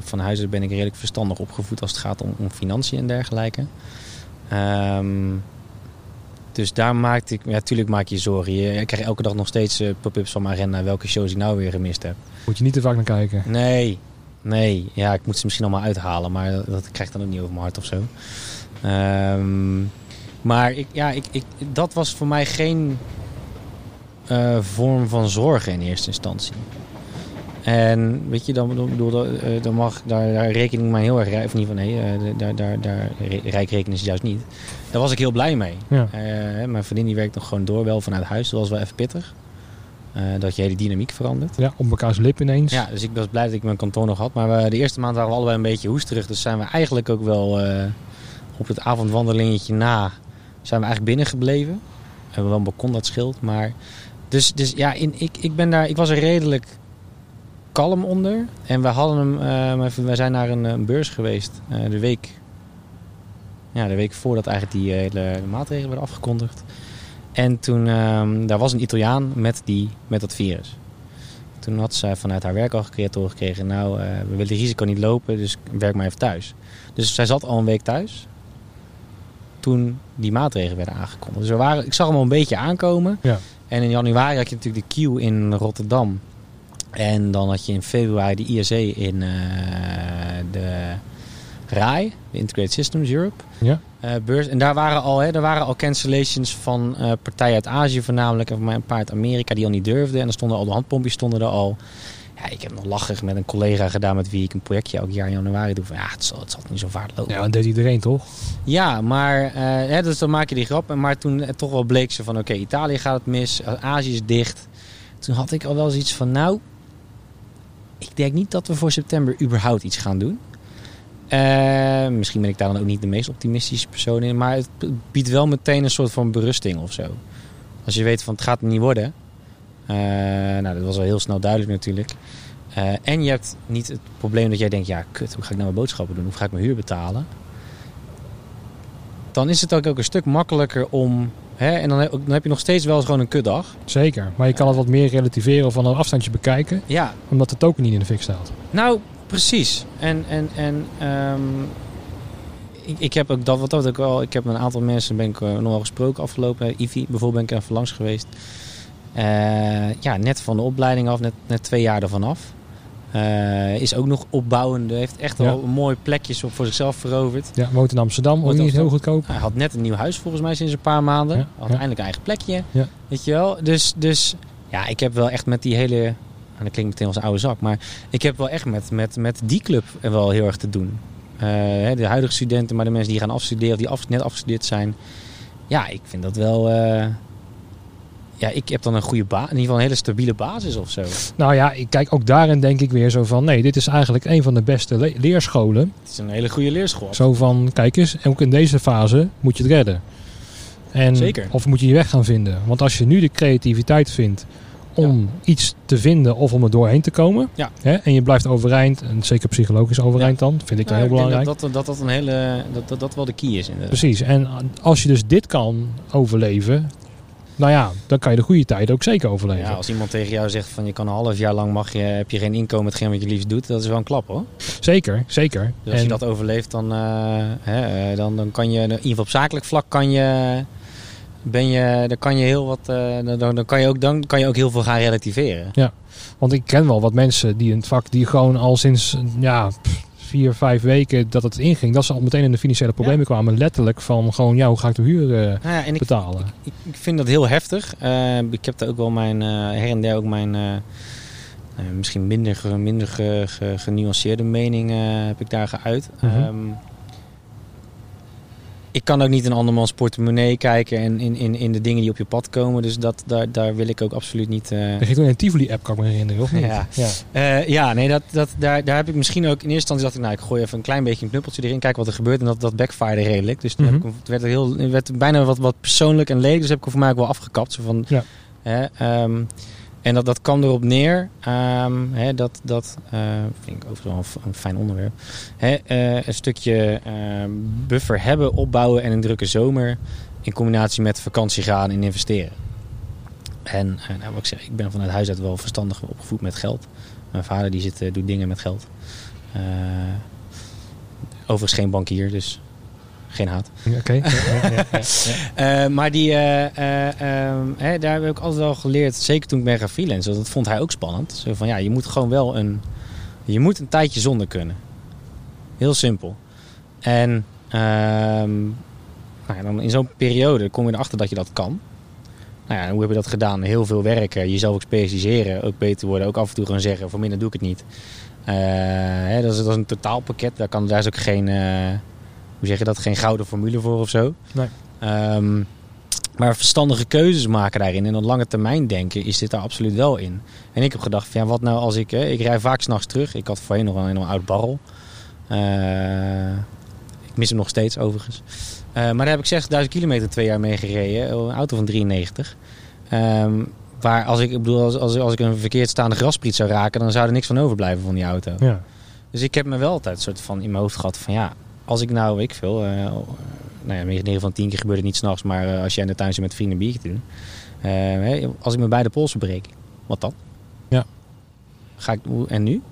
van huis uit ben ik redelijk verstandig opgevoed als het gaat om, om financiën en dergelijke. Ehm, dus daar maakte ik... Ja, natuurlijk maak je je zorgen. Je, ik krijg elke dag nog steeds eh, pop-ups van mijn agenda... welke shows ik nou weer gemist heb. Moet je niet te vaak naar kijken. Nee, nee. Ja, ik moet ze misschien allemaal uithalen, maar dat, dat krijg ik dan ook niet over mijn hart of zo. Ehm, maar ik, ja, ik, ik, dat was voor mij geen eh, vorm van zorgen in eerste instantie. En weet je, dan, dan, bedoel, dan, eh, mag daar, daar rekening maar heel erg rijk, of niet van nee, eh, daar, daar, daar rijk rekenen ze juist niet. Daar was ik heel blij mee. Ja. Eh, mijn vriendin die werkt nog gewoon door, wel vanuit huis. Dat was wel even pittig. Eh, dat je hele dynamiek verandert. Ja, op elkaars lip ineens. Ja, dus ik was blij dat ik mijn kantoor nog had. Maar we, de eerste maand waren we allebei een beetje hoesterig. Dus zijn we eigenlijk ook wel eh, op het avondwandelingetje na... zijn we eigenlijk binnen gebleven. We hebben wel een balkon dat scheelt. Maar dus, dus ja, in, ik, ik, ben daar, ik was er redelijk kalm onder. En we hadden hem... eh, wij zijn naar een, een beurs geweest. eh, de week... Ja, de week voordat eigenlijk die hele maatregelen werden afgekondigd. En toen, ehm, daar was een Italiaan met, die, met dat virus. Toen had zij vanuit haar werk al gecreëerd gekregen. Nou, eh, we willen risico niet lopen, dus werk maar even thuis. Dus zij zat al een week thuis. Toen die maatregelen werden aangekondigd. Dus we waren, ik zag hem al een beetje aankomen. Ja. En in januari had je natuurlijk de queue in Rotterdam. En dan had je in februari de ISE in eh, de RAI, de Integrated Systems Europe. Ja. Eh, beurs. En daar waren al, hè, daar waren al cancellations van eh, partijen uit Azië voornamelijk. En van mij een paar uit Amerika die al niet durfden. En er stonden al de handpompjes stonden er al. Ja, ik heb nog lachig met een collega gedaan met wie ik een projectje elk jaar in januari doe. Van, ja, het zal, het zal niet zo vaart lopen. Ja, dat deed iedereen toch? Ja, maar eh, hè, dus dan maak je die grap. Maar toen toch wel bleek ze van oké, Italië gaat het mis, Azië is dicht. Toen had ik al wel zoiets van nou, ik denk niet dat we voor september überhaupt iets gaan doen. Eh, misschien ben ik daar dan ook niet de meest optimistische persoon in. Maar het biedt wel meteen een soort van berusting of zo. Als je weet van het gaat niet worden. Eh, nou, dat was al heel snel duidelijk natuurlijk. Eh, en je hebt niet het probleem dat jij denkt... ja, kut, hoe ga ik nou mijn boodschappen doen? Hoe ga ik mijn huur betalen? Dan is het ook, ook een stuk makkelijker om... Hè, en dan heb, dan heb je nog steeds wel eens gewoon een kutdag. Zeker. Maar je kan het wat meer relativeren of van een afstandje bekijken. Ja, Omdat de token niet in de fik staat. Nou, precies. En, en, en ehm, ik, ik heb ook dat wat dat ook wel. Ik heb met een aantal mensen ben ik eh, nog wel gesproken afgelopen. Ivy bijvoorbeeld ben ik even langs geweest. Eh, ja, net van de opleiding af, net, net twee jaar ervan af. Eh, is ook nog opbouwende. Heeft echt Ja. wel een mooi plekjes op voor zichzelf veroverd. Ja, woont in Amsterdam. Woont niet heel goedkoop. Hij had net een nieuw huis volgens mij sinds een paar maanden. Ja, Had ja. eindelijk een eigen plekje. Weet je wel? Dus, dus ja, ik heb wel echt met die hele... En dat klinkt meteen als een oude zak. Maar ik heb wel echt met, met, met die club wel heel erg te doen. Eh, de huidige studenten, maar de mensen die gaan afstuderen... of die af, net afgestudeerd zijn. Ja, ik vind dat wel... eh, ja, ik heb dan een goede basis. In ieder geval een hele stabiele basis of zo. Nou ja, ik kijk ook daarin denk ik weer zo van... Nee, dit is eigenlijk een van de beste le- leerscholen. Het is een hele goede leerschool. Zo van, kijk eens, ook in deze fase moet je het redden. En, Zeker. Of moet je je weg gaan vinden. Want als je nu de creativiteit vindt om iets te vinden of om er doorheen te komen. Ja. Hè, en je blijft overeind, en zeker psychologisch overeind dan, vind ik Nou, heel ik denk belangrijk. Dat dat, dat dat een hele... Dat, dat dat wel de key is inderdaad. Precies. En als je dus dit kan overleven, nou ja, dan kan je de goede tijd ook zeker overleven. Ja, als iemand tegen jou zegt van je kan een half jaar lang mag je, heb je geen inkomen hetgeen wat je liefst doet, dat is wel een klap hoor. Zeker, zeker. Dus als en, je dat overleeft, dan, eh, hè, eh, dan, dan kan je, in ieder geval op zakelijk vlak kan je, ben je, dan kan je heel wat, eh, dan, dan, kan je ook, dan kan je ook heel veel gaan relativeren. Want ik ken wel wat mensen die in het vak die gewoon al sinds ja, vier, vijf weken dat het inging, dat ze al meteen in de financiële problemen kwamen. Letterlijk van gewoon, ja, hoe ga ik de huur eh, Nou ja, en ik, betalen? ik, ik vind dat heel heftig. Eh, ik heb daar ook wel mijn, her en der ook mijn, misschien minder, minder ge- ge- genuanceerde mening eh, heb ik daar geuit. Mhm. Ehm, ik kan ook niet in andermans portemonnee kijken en in, in, in de dingen die op je pad komen. Dus dat, daar, daar wil ik ook absoluut niet... eh, Je ging toen in een Tivoli-app, kan ik me herinneren, of niet? Ja. ja. eh, ja, nee, dat, dat, daar, daar heb ik misschien ook... In eerste instantie dacht ik, nou, ik gooi even een klein beetje een knuppeltje erin. Kijk wat er gebeurt. En dat, dat backfired redelijk. Dus toen Mhm. heb ik, hem- het werd, er heel, het werd bijna wat, wat persoonlijk en lelijk. Dus heb ik er voor mij ook wel afgekapt. Zo van, Ja. ehm, en dat, dat kwam erop neer. ehm, dat, dat eh, vind ik overigens wel een, fijn onderwerp. Eh, een stukje ehm, buffer hebben, opbouwen en een drukke zomer. In combinatie met vakantie gaan en investeren. En eh, nou, wat ik zeg, ik ben vanuit huis uit wel verstandig opgevoed met geld. Mijn vader die zit, doet dingen met geld. Overigens geen bankier, dus geen haat. Oké. Eh, maar die, eh, eh, ehm, hè, daar heb ik altijd wel geleerd, zeker toen ik ben gaan freelancen, dat vond hij ook spannend. Zo van ja, je moet gewoon wel een, je moet een tijdje zonder kunnen. Heel simpel. En ehm, nou ja, dan in zo'n periode kom je erachter dat je dat kan. Nou ja, hoe heb je dat gedaan? Heel veel werken, jezelf ook specialiseren, ook beter worden, ook af en toe gewoon zeggen, voor minder doe ik het niet. Hè, dat, is, dat is een totaalpakket, daar, kan, daar is ook geen, hoe zeg je dat, geen gouden formule voor of zo. Nee. Ehm, maar verstandige keuzes maken daarin en op lange termijn denken is dit daar absoluut wel in. En ik heb gedacht, van, ja, wat nou als ik... Hè, ik rij vaak s'nachts terug. Ik had voorheen nog een enorm oud barrel. Eh, ik mis hem nog steeds overigens. Eh, maar daar heb ik 6000 kilometer twee jaar mee gereden. Een auto van 93. Ehm, waar als ik, ik bedoel, als, als, als ik een verkeerd staande graspriet zou raken... dan zou er niks van overblijven van die auto. Ja. Dus ik heb me wel altijd soort van in mijn hoofd gehad van ja, als ik nou, weet ik veel, eh, nou ja, 9 van 10 keer gebeurt het niet s'nachts, maar eh, als jij in de tuin zit met vrienden een biertje te doen. eh, hè, als ik mijn beide polsen breek, wat dan? Ja. Ga ik, hoe- en nu?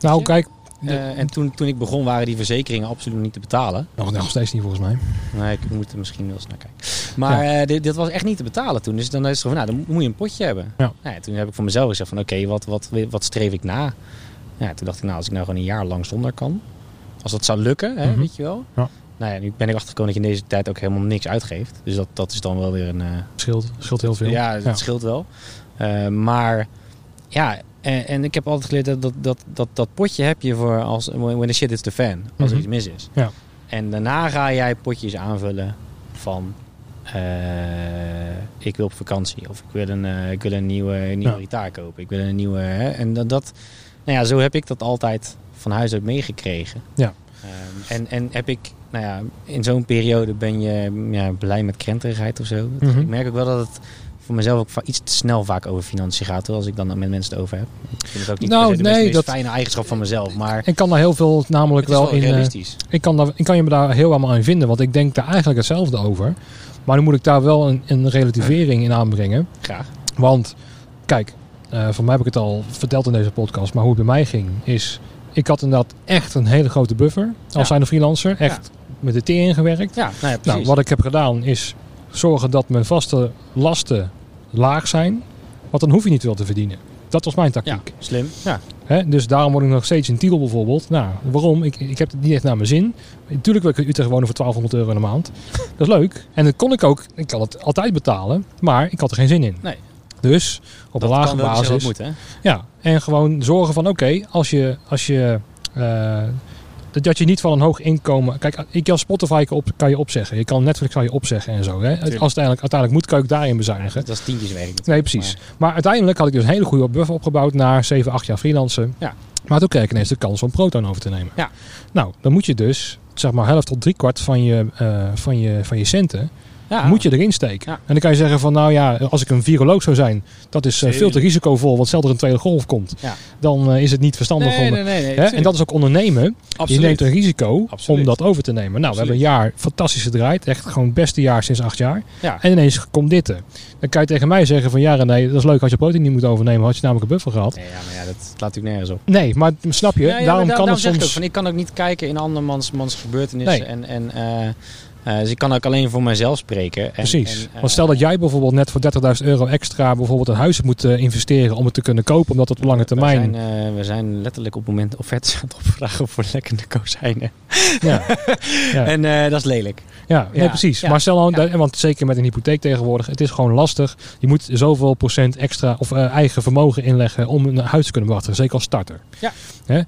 Nou, kijk, Eh, en toen, toen ik begon waren die verzekeringen absoluut niet te betalen. nog, nog steeds niet volgens mij. Nee, ik moet er misschien wel eens naar kijken. Maar eh, dit, dit was echt niet te betalen toen. Dus dan is het gewoon, nou, dan moet je een potje hebben. Ja. Nou ja, toen heb ik voor mezelf gezegd van, oké, wat, wat, wat streef ik na? Ja, toen dacht ik, nou, als ik nou gewoon een jaar lang zonder kan. Als dat zou lukken, hè, Mhm. weet je wel. Ja. Nou ja, nu ben ik achtergekomen dat je in deze tijd ook helemaal niks uitgeeft. Dus dat, dat is dan wel weer een... eh, Scheelt, scheelt heel veel. ja, het scheelt wel. Eh, maar ja, en, en ik heb altijd geleerd dat dat, dat, dat dat potje heb je voor als when the shit is the fan. Als er Mhm. iets mis is. Ja. En daarna ga jij potjes aanvullen van eh, ik wil op vakantie of ik wil een, ik wil een nieuwe, nieuwe Ja. gitaar kopen. Ik wil een nieuwe. Hè, en dat, dat, nou ja, zo heb ik dat altijd van huis uit meegekregen. Ja. Ehm, en, en heb ik, nou ja, in zo'n periode ben je ja, blij met krenterigheid of zo. Mhm. Ik merk ook wel dat het voor mezelf ook iets te snel vaak over financiën gaat. Als ik dan met mensen het over heb. Ik vind het ook niet Nou, de nee, meest dat- fijne eigenschap van mezelf. Maar Ik kan daar heel veel namelijk wel wel in. eh, realistisch. ik, kan daar, ik kan je me daar heel allemaal in vinden, want ik denk daar eigenlijk hetzelfde over. Maar dan moet ik daar wel een, een relativering in aanbrengen. Graag. Want, kijk, eh voor mij heb ik het al verteld in deze podcast, maar hoe het bij mij ging, is. Ik had inderdaad echt een hele grote buffer als Ja. zijnde freelancer. Echt met de T ingewerkt. Ja, nou ja, precies. Nou, wat ik heb gedaan is zorgen dat mijn vaste lasten laag zijn. Want dan hoef je niet veel te verdienen. Dat was mijn ja, tactiek. slim. Ja. Hè? Dus daarom word ik nog steeds in Tiel bijvoorbeeld. Nou, waarom? Ik, ik heb het niet echt naar mijn zin. Natuurlijk wil ik in Utrecht wonen voor 1200 euro in de maand. Dat is leuk. En dat kon ik ook. Ik kan het altijd betalen. Maar ik had er geen zin in. Nee. Dus op Dat een lage wel basis. moeten. Hè? Ja, en gewoon zorgen van oké, als je, als je eh, dat- je niet van een hoog inkomen. Kijk, ik kan Spotify kan, op, kan je opzeggen. Je kan Netflix kan je opzeggen en zo. Hè? Als het uiteindelijk, uiteindelijk moet, kan ik daarin bezuinigen. Dat is tientjeswerk. natuurlijk, Nee, precies. Maar uiteindelijk had ik dus een hele goede buffer opgebouwd na 7, 8 jaar freelancen. Ja. Maar toen kreeg ik ineens de kans om Proton over te nemen. Ja. Nou, dan moet je dus, zeg maar, helft tot driekwart van je, eh, van je, van je centen, Ja. moet je erin steken. Ja. En dan kan je zeggen van, nou ja, als ik een viroloog zou zijn, dat is eh, veel te risicovol, want stel er een tweede golf komt, Ja. dan eh, is het niet verstandig Nee, om... nee, nee. nee, Hè? En dat is ook ondernemen. Absoluut. Je neemt een risico Absoluut. om dat over te nemen. Nou, we hebben een jaar fantastisch gedraaid. Echt gewoon het beste jaar sinds acht jaar. Ja. En ineens komt dit er. Dan kan je tegen mij zeggen van ja René, dat is leuk als je protein niet moet overnemen. Had je namelijk een buffer gehad. Nee, ja, maar ja, dat slaat natuurlijk nergens op. Nee, maar snap je? Maar daarom daar- kan daarom het ik soms... ook van, ik kan ook niet kijken in andermans mans gebeurtenissen. Nee. En, en, eh, eh, dus ik kan ook alleen voor mezelf spreken. En, Precies. en, eh, Want stel dat jij bijvoorbeeld net voor 30.000 euro extra bijvoorbeeld een huis moet eh, investeren om het te kunnen kopen, omdat het op lange termijn... We zijn, we zijn letterlijk op het moment offertes aan het opvragen voor lekkende kozijnen. Ja, ja. En dat is lelijk. ja, nee, Ja, precies. ja, Maar stel nou, dat- want zeker met een hypotheek tegenwoordig, het is gewoon lastig. Je moet zoveel procent extra of eigen vermogen inleggen om een huis te kunnen bewachten. Zeker als starter. Ja. Hè?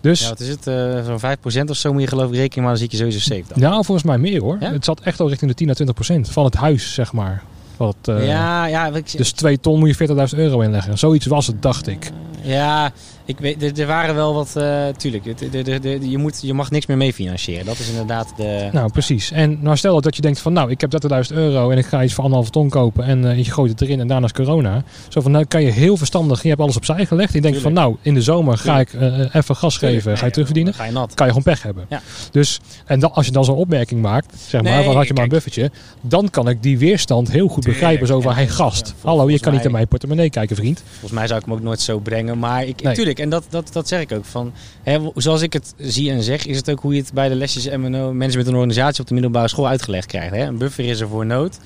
Dus Ja, wat is het? eh, Zo'n 5% of zo moet je geloof ik rekenen, maar dan ik je sowieso safe dan. Nou, volgens mij meer hoor. Ja? Het zat echt al richting de 10 à 20 procent van het huis, zeg maar. Wat, eh, ja, ja, ik, Dus 2 ton moet je 40.000 euro inleggen. Zoiets was het, dacht ik. ja, ik weet, er, er waren wel wat, eh, tuurlijk, het- de, de, de, je, moet, je mag niks meer mee financieren. Dat is inderdaad de... Nou, precies. En nou stel dat je denkt van, nou, ik heb 30.000 euro en ik ga iets voor anderhalve ton kopen en eh, je gooit het erin en daarna is corona. Zo van, nou kan je heel verstandig, je hebt alles opzij gelegd. Je denkt van, nou, in de zomer ga ik eh, even gas geven, ga je terugverdienen. Ga je nat. Kan je gewoon pech hebben. Ja. Dus, en dan, als je dan zo'n opmerking maakt, zeg maar, Nee, van had je maar een buffertje, dan kan ik die weerstand heel goed begrijpen. Zo van, hey gast, Ja, vol- hallo, je kan niet in mij- mijn portemonnee kijken, vriend. Volgens mij zou ik hem ook nooit zo brengen. Maar ik, Nee. tuurlijk, en dat, dat, dat zeg ik ook. Van, hè, zoals ik het zie en zeg, is het ook hoe je het bij de lesjes MNO, mensen met een organisatie op de middelbare school uitgelegd krijgt. Hè? Een buffer is er voor nood.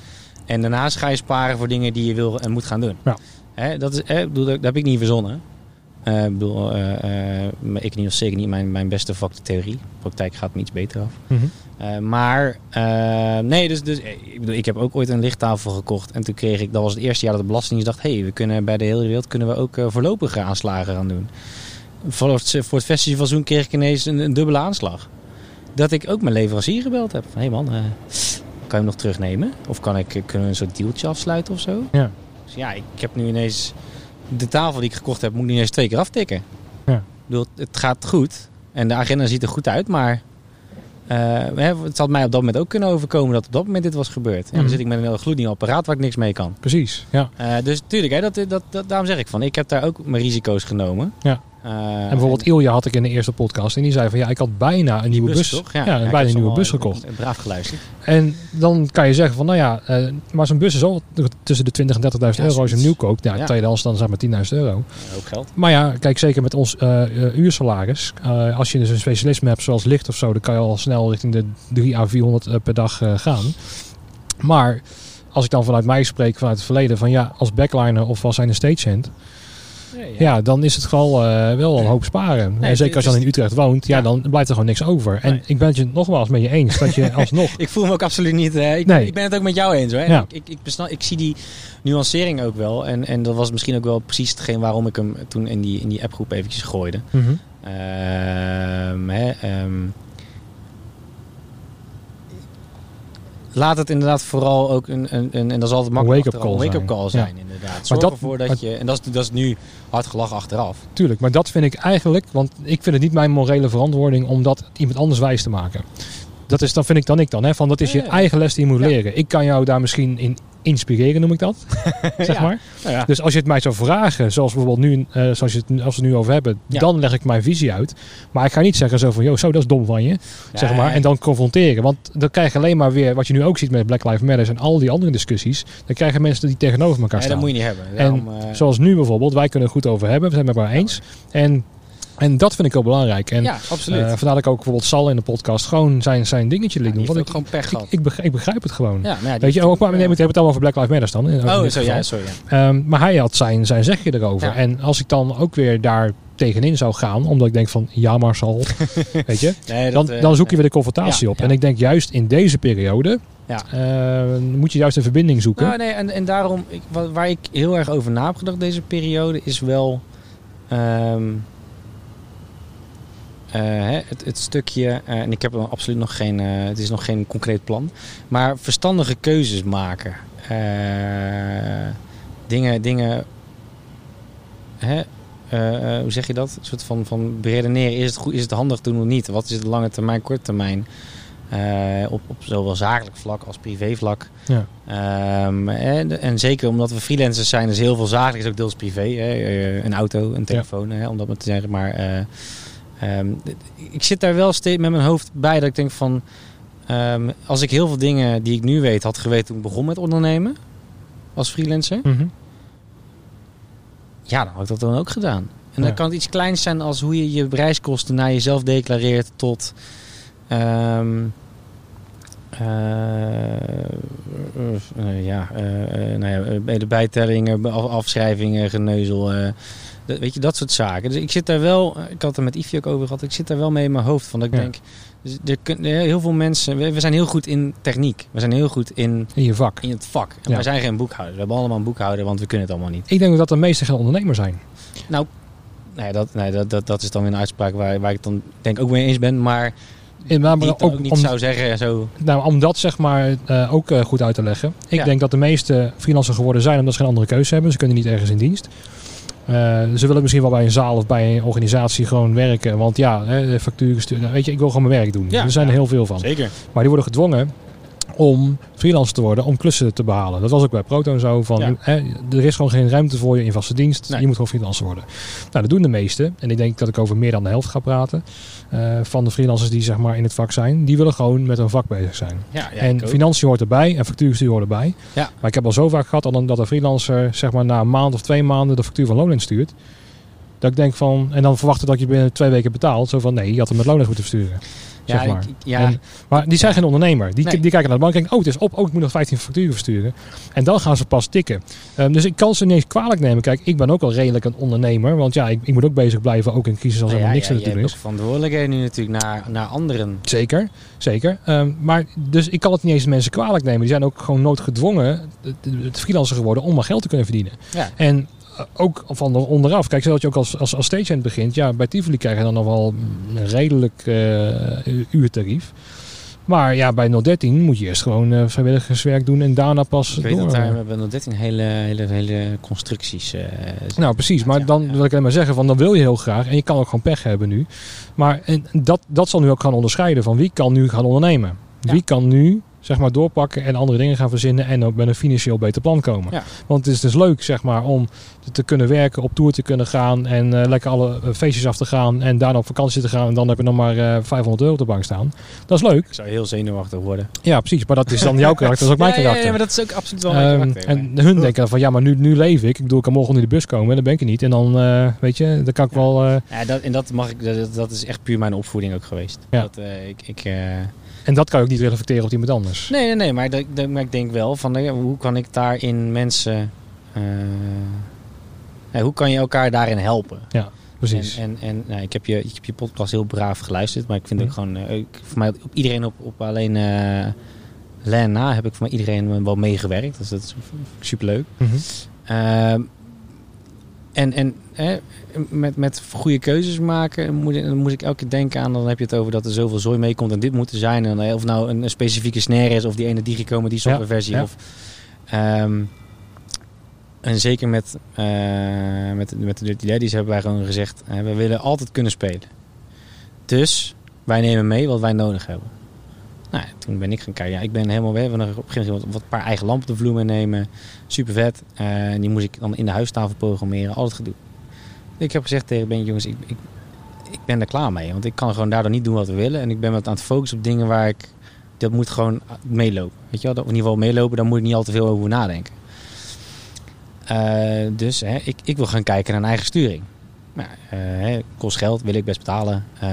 En daarnaast ga je sparen voor dingen die je wil en moet gaan doen. Ja. Hè, dat, is, hè, dat heb ik niet verzonnen. Eh, ik bedoel, eh, eh, niet of zeker niet mijn, mijn beste vak de theorie. Praktijk gaat me iets beter af. Mhm. Maar, nee, dus, dus ik, bedoel, ik heb ook ooit een lichttafel gekocht. En toen kreeg ik, dat was het eerste jaar dat de Belastingdienst dacht... hé, hey, we kunnen bij de hele wereld kunnen we ook voorlopige aanslagen gaan doen. Voor het, voor het festivalseizoen kreeg ik ineens een, een dubbele aanslag. Dat ik ook mijn leverancier gebeld heb. Hé hey man, kan je hem nog terugnemen? Of kan ik, kunnen we een soort dealtje afsluiten of zo? Ja. Dus ja, ik heb nu ineens... De tafel die ik gekocht heb, moet ik nu ineens twee keer aftikken. Ja. Ik bedoel, het gaat goed. En de agenda ziet er goed uit, maar... eh, het had mij op dat moment ook kunnen overkomen dat op dat moment dit was gebeurd. Mhm. Dan zit ik met een heel gloednieuw apparaat waar ik niks mee kan. Precies, ja. Eh, dus tuurlijk, hè, dat, dat, dat, daarom zeg ik van, ik heb daar ook mijn risico's genomen. Ja. Eh, En bijvoorbeeld Ilja had ik in de eerste podcast en die zei van ja, ik had bijna een nieuwe bus. Ja, bijna een nieuwe bus gekocht. Braaf geluisterd. En dan kan je zeggen van nou ja, eh, maar zo'n bus is al tussen de 20 en 30.000 Ja, euro als je nieuw koopt. Ja, tweedehands dan zeg maar 10.000 euro. Hoop geld. Maar ja, kijk zeker met ons eh, eh, uursalaris. als je dus een specialisme hebt zoals licht of zo, dan kan je al snel richting de 3 à 400 eh, per dag gaan. Maar als ik dan vanuit mij spreek, vanuit het verleden, van ja, als backliner of als zijn een stagehand, Ja, ja. dan is het gewoon eh, wel een hoop sparen. Nee, en zeker als je dan in Utrecht woont, ja, Ja. dan blijft er gewoon niks over. En Nee. ik ben het je nogmaals met je eens dat je alsnog Ik voel me ook absoluut niet. eh, ik, Nee. ik ben het ook met jou eens hoor. Ja. Ik, ik, ik, ik zie die nuancering ook wel. En, en dat was misschien ook wel precies hetgeen waarom ik hem toen in die, in die appgroep eventjes gooide. Mhm. Ehm, hè, ehm, laat het inderdaad vooral ook een, een, een en dat is altijd makkelijk wake-up call zijn. inderdaad. Zorg dat- ervoor dat maar- je, en dat is, dat is nu hard gelach achteraf. Tuurlijk, maar dat vind ik eigenlijk, want ik vind het niet mijn morele verantwoording om dat iemand anders wijs te maken. Dat is, dan vind ik dan ik dan, hè, van dat is je eigen les die je moet leren. Ik kan jou daar misschien in inspireren, noem ik dat. zeg Ja. maar. Nou ja. Dus als je het mij zou vragen, zoals bijvoorbeeld nu, eh, zoals je het, als we het nu over hebben, Ja. dan leg ik mijn visie uit. Maar ik ga niet zeggen zo van, joh, zo, dat is dom van je. Zeg maar. En dan confronteren. Want dan krijg je alleen maar weer, wat je nu ook ziet met Black Lives Matter en al die andere discussies, dan krijgen mensen die tegenover elkaar staan. dat moet je niet hebben. Daarom, eh, Zoals nu bijvoorbeeld, wij kunnen het goed over hebben, we zijn het met elkaar eens. En, en dat vind ik wel belangrijk. En ja, absoluut. eh, vandaar dat ik ook bijvoorbeeld Sal in de podcast gewoon zijn, zijn dingetje liet Ja, doen. Want ik, gewoon pech ik, gehad. ik, begrijp, ik begrijp het gewoon. ja, maar ja, Weet je, ook, maar nee, het allemaal over Black Lives Matter dan. in- Oh, zo ja, sorry. Ehm, maar hij had zijn, zijn zegje erover. En als ik dan ook weer daar tegenin zou gaan, omdat ik denk van ja maar Sal, weet je, Nee, dan, dat, eh, dan zoek je weer de confrontatie op. En ik denk juist in deze periode Ja. eh, moet je juist een verbinding zoeken. Nou, nee, en, en daarom, ik, waar ik heel erg over na heb gedacht deze periode, is wel ehm, eh, het, het stukje, eh, en ik heb er absoluut nog geen, eh, het is nog geen concreet plan, maar verstandige keuzes maken. Eh, dingen, dingen, hè, eh, eh, hoe zeg je dat? Een soort van, van beredeneren, is het, goed, is het handig doen of niet? Wat is het lange termijn, korte termijn? Eh, op, op zowel zakelijk vlak als privé vlak. Ja. Ehm, en, en zeker omdat we freelancers zijn, is heel veel zakelijk is ook deels privé. Hè? Eh, Een auto, een telefoon, hè? om dat maar te zeggen. Maar eh, ehm, ik zit daar wel steeds met mijn hoofd bij dat ik denk van... ehm, als ik heel veel dingen die ik nu weet had geweten toen ik begon met ondernemen als freelancer... Mhm. Ja, dan had ik dat dan ook gedaan. En Ja. dan kan het iets kleins zijn als hoe je je reiskosten naar jezelf declareert tot... ehm, eh, eh, ja, eh, nou ja, bij de bijtellingen, af- afschrijvingen, geneuzel. Eh, dat- weet je, dat soort zaken. Dus ik zit daar wel, ik had het er met Ivy ook over gehad, ik zit daar wel mee in mijn hoofd. Van dat ik Ja. denk, dus er kun, eh, heel veel mensen, we, we zijn heel goed in techniek. We zijn heel goed in, In je vak. in het vak. En Ja. wij zijn geen boekhouder. We hebben allemaal een boekhouder, want we kunnen het allemaal niet. Ik denk dat de meeste geen ondernemer zijn. Nee, dat, nee dat, dat, dat is dan weer een uitspraak waar, waar ik dan denk ook mee eens ben. Maar In, maar die ook ook niet om, zou zeggen zo... nou, om dat zeg maar eh, ook eh, goed uit te leggen. Ik Ja. denk dat de meeste freelancers geworden zijn omdat ze geen andere keuze hebben. Ze kunnen niet ergens in dienst. Eh, ze willen misschien wel bij een zaal of bij een organisatie gewoon werken. Want ja, hè, facturen sturen. Weet je, ik wil gewoon mijn werk doen. Ja, er zijn er heel veel van. Zeker. Maar die worden gedwongen om freelancer te worden, om klussen te behalen. Dat was ook bij Proton zo. Van, Ja. hè, er is gewoon geen ruimte voor je in vaste dienst. Nee. Je moet gewoon freelancer worden. Nou, dat doen de meesten. En ik denk dat ik over meer dan de helft ga praten. eh, van de freelancers die zeg maar in het vak zijn. Die willen gewoon met hun vak bezig zijn. Ja, ja, en financiën hoort erbij en factuurstuur hoort erbij. Ja. Maar ik heb al zo vaak gehad dat een freelancer zeg maar na een maand of twee maanden de factuur van loon instuurt. Dat ik denk van, en dan verwachten dat je binnen twee weken betaalt. Zo van, nee, je had hem met loon moeten versturen. Ja, zeg maar. ik- ja, En- Maar die zijn geen ondernemer. Die, Nee. die kijken naar de bank en denken, oh, het is op. Oh, ik moet nog 15 facturen versturen. En dan gaan ze pas tikken. Ehm, dus ik kan ze niet eens kwalijk nemen. Kijk, ik ben ook al redelijk een ondernemer. Want ja, ik, ik moet ook bezig blijven, ook in crisis als er nou ja, niks ja, te je doen hebt is. ook verantwoordelijkheden nu natuurlijk naar, naar anderen. Zeker, zeker. Ehm, maar dus ik kan het niet eens mensen kwalijk nemen. Die zijn ook gewoon noodgedwongen het, het freelancer geworden om maar geld te kunnen verdienen. Ja. En ook van de onderaf. Kijk, zoals je ook als, als, als stagehand begint. Ja, bij Tivoli krijg je dan nog wel een redelijk eh, uurtarief. Maar ja, bij 013 moet je eerst gewoon eh, vrijwilligerswerk doen en daarna pas Ik weet door. dat daar hebben we nog 13 hele, hele, hele constructies. eh, Nou, precies. Maar Ja, dan ja. wil ik alleen maar zeggen, van dan wil je heel graag. En je kan ook gewoon pech hebben nu. Maar en dat, dat zal nu ook gaan onderscheiden van wie kan nu gaan ondernemen. Ja. Wie kan nu zeg maar doorpakken en andere dingen gaan verzinnen en ook met een financieel beter plan komen. Ja. Want het is dus leuk zeg maar om te kunnen werken, op tour te kunnen gaan en eh, lekker alle eh, feestjes af te gaan en daarna op vakantie te gaan en dan heb je nog maar eh 500 euro op de bank staan. Dat is leuk. ik zou heel zenuwachtig worden. Ja, precies. Maar dat is dan jouw karakter, dat is ook mijn ja, karakter. Ja, maar dat is ook absoluut wel mijn Ehm, karakter. en hun denken dan van ja, maar nu, nu leef ik. Ik bedoel, ik kan morgen onder de bus komen en dan ben ik er niet. En dan, eh, weet je, dan kan ik wel. eh, Ja, dat, en dat, mag ik, dat, dat is echt puur mijn opvoeding ook geweest. Ja. Dat, eh, ik, ik, eh, En dat kan je ook niet reflecteren op iemand anders. Nee, nee, nee. Maar, ik denk wel van eh, hoe kan ik daarin mensen. eh, ja, hoe kan je elkaar daarin helpen? Precies. En, en, en nou, ik, heb je, ik heb je podcast heel braaf geluisterd, maar ik vind Ja. ook gewoon. eh, ik, voor mij op iedereen op, op alleen. eh Len na heb ik voor mij iedereen wel meegewerkt. Dus dat is superleuk. Mhm. Ehm, en en met, met goede keuzes maken, moet, dan moet ik elke keer denken aan, dan heb je het over dat er zoveel zooi meekomt en dit moet er zijn. En, eh, of nou een, een specifieke snare is, of die ene Digico met die softwareversie. ja. Of, ehm, en zeker met, eh, met, de- met de Dirty Daddies hebben wij gewoon gezegd, eh, we willen altijd kunnen spelen. Dus wij nemen mee wat wij nodig hebben. Nou, toen ben ik gaan kijken. Ja, ik ben helemaal weg. We hebben op een gegeven moment wat een paar eigen lampen de vloer meenemen. Super vet. En die moest ik dan in de huistafel programmeren. Al het gedoe. Ik heb gezegd tegen Ben, jongens, ik, ik, ik ben er klaar mee. Want ik kan gewoon daardoor niet doen wat we willen. En ik ben wat aan het focussen op dingen waar ik... Dat moet gewoon meelopen. Weet je wel? Of in ieder geval meelopen, daar moet ik niet al te veel over nadenken. Eh, dus hè, ik, ik wil gaan kijken naar een eigen sturing. Nou, eh, hè, kost geld, wil ik best betalen. Eh,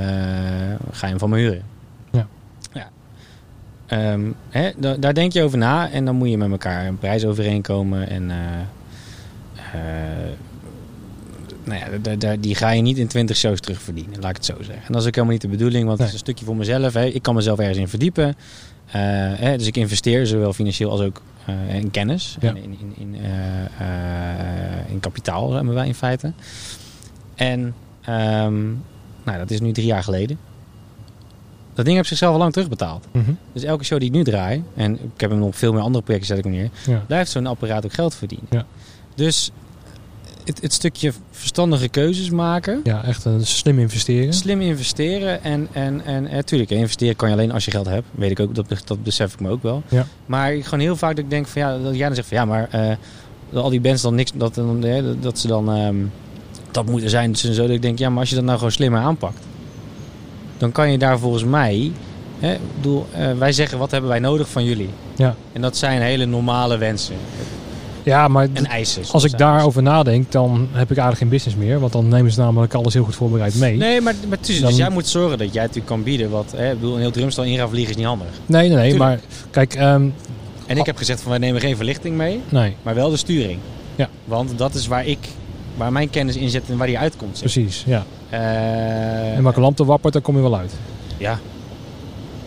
ga je hem van me huren. Ja. ja. Ehm, hè, da- daar denk je over na en dan moet je met elkaar een prijs overeenkomen. En nou ja, die ga je niet in 20 shows terugverdienen, laat ik het zo zeggen. En dat is ook helemaal niet de bedoeling, want het is een stukje voor mezelf. Hè. Ik kan mezelf ergens in verdiepen. Eh, hè, dus ik investeer zowel financieel als ook eh, in kennis. Ja. En in, in, in, eh, in kapitaal hebben wij in feite. En ehm, nou, dat is nu drie jaar geleden. Dat ding heb zichzelf al lang terugbetaald. Mhm. Dus elke show die ik nu draai, en ik heb hem nog veel meer andere projecten zet ik neer, Ja. blijft zo'n apparaat ook geld verdienen. Ja. Dus het, het stukje verstandige keuzes maken, ja, echt een slim investeren. slim investeren en, en, en natuurlijk, investeren kan je alleen als je geld hebt. Weet ik ook, dat, dat besef ik me ook wel. Ja. Maar ik gewoon heel vaak dat ik denk van ja, dat jij dan zegt van ja, maar eh, dat al die bands dan niks, dat, dan, eh, dat- ze dan ehm, dat moeten zijn. Dus en zo dat ik denk ja, maar als je dat nou gewoon slimmer aanpakt, dan kan je daar volgens mij, hè, bedoel, eh, wij zeggen wat hebben wij nodig van jullie. Ja. En dat zijn hele normale wensen Ja, maar en eisen. als ik daarover nadenk, dan heb ik eigenlijk geen business meer. Want dan nemen ze namelijk alles heel goed voorbereid mee. Nee, maar, maar tussen, Dan- dus jij moet zorgen dat jij natuurlijk kan bieden. Wat, hè, ik bedoel, een heel drumstel in gaan vliegen is niet handig. nee, nee, nee, maar kijk, ehm, En ik heb gezegd van wij nemen geen verlichting mee, nee, maar wel de sturing. Ja. Want dat is waar ik, waar mijn kennis in zit en waar die uitkomt. zeg. precies, ja. Eh, En welke lamp er wappert, daar kom je wel uit. ja.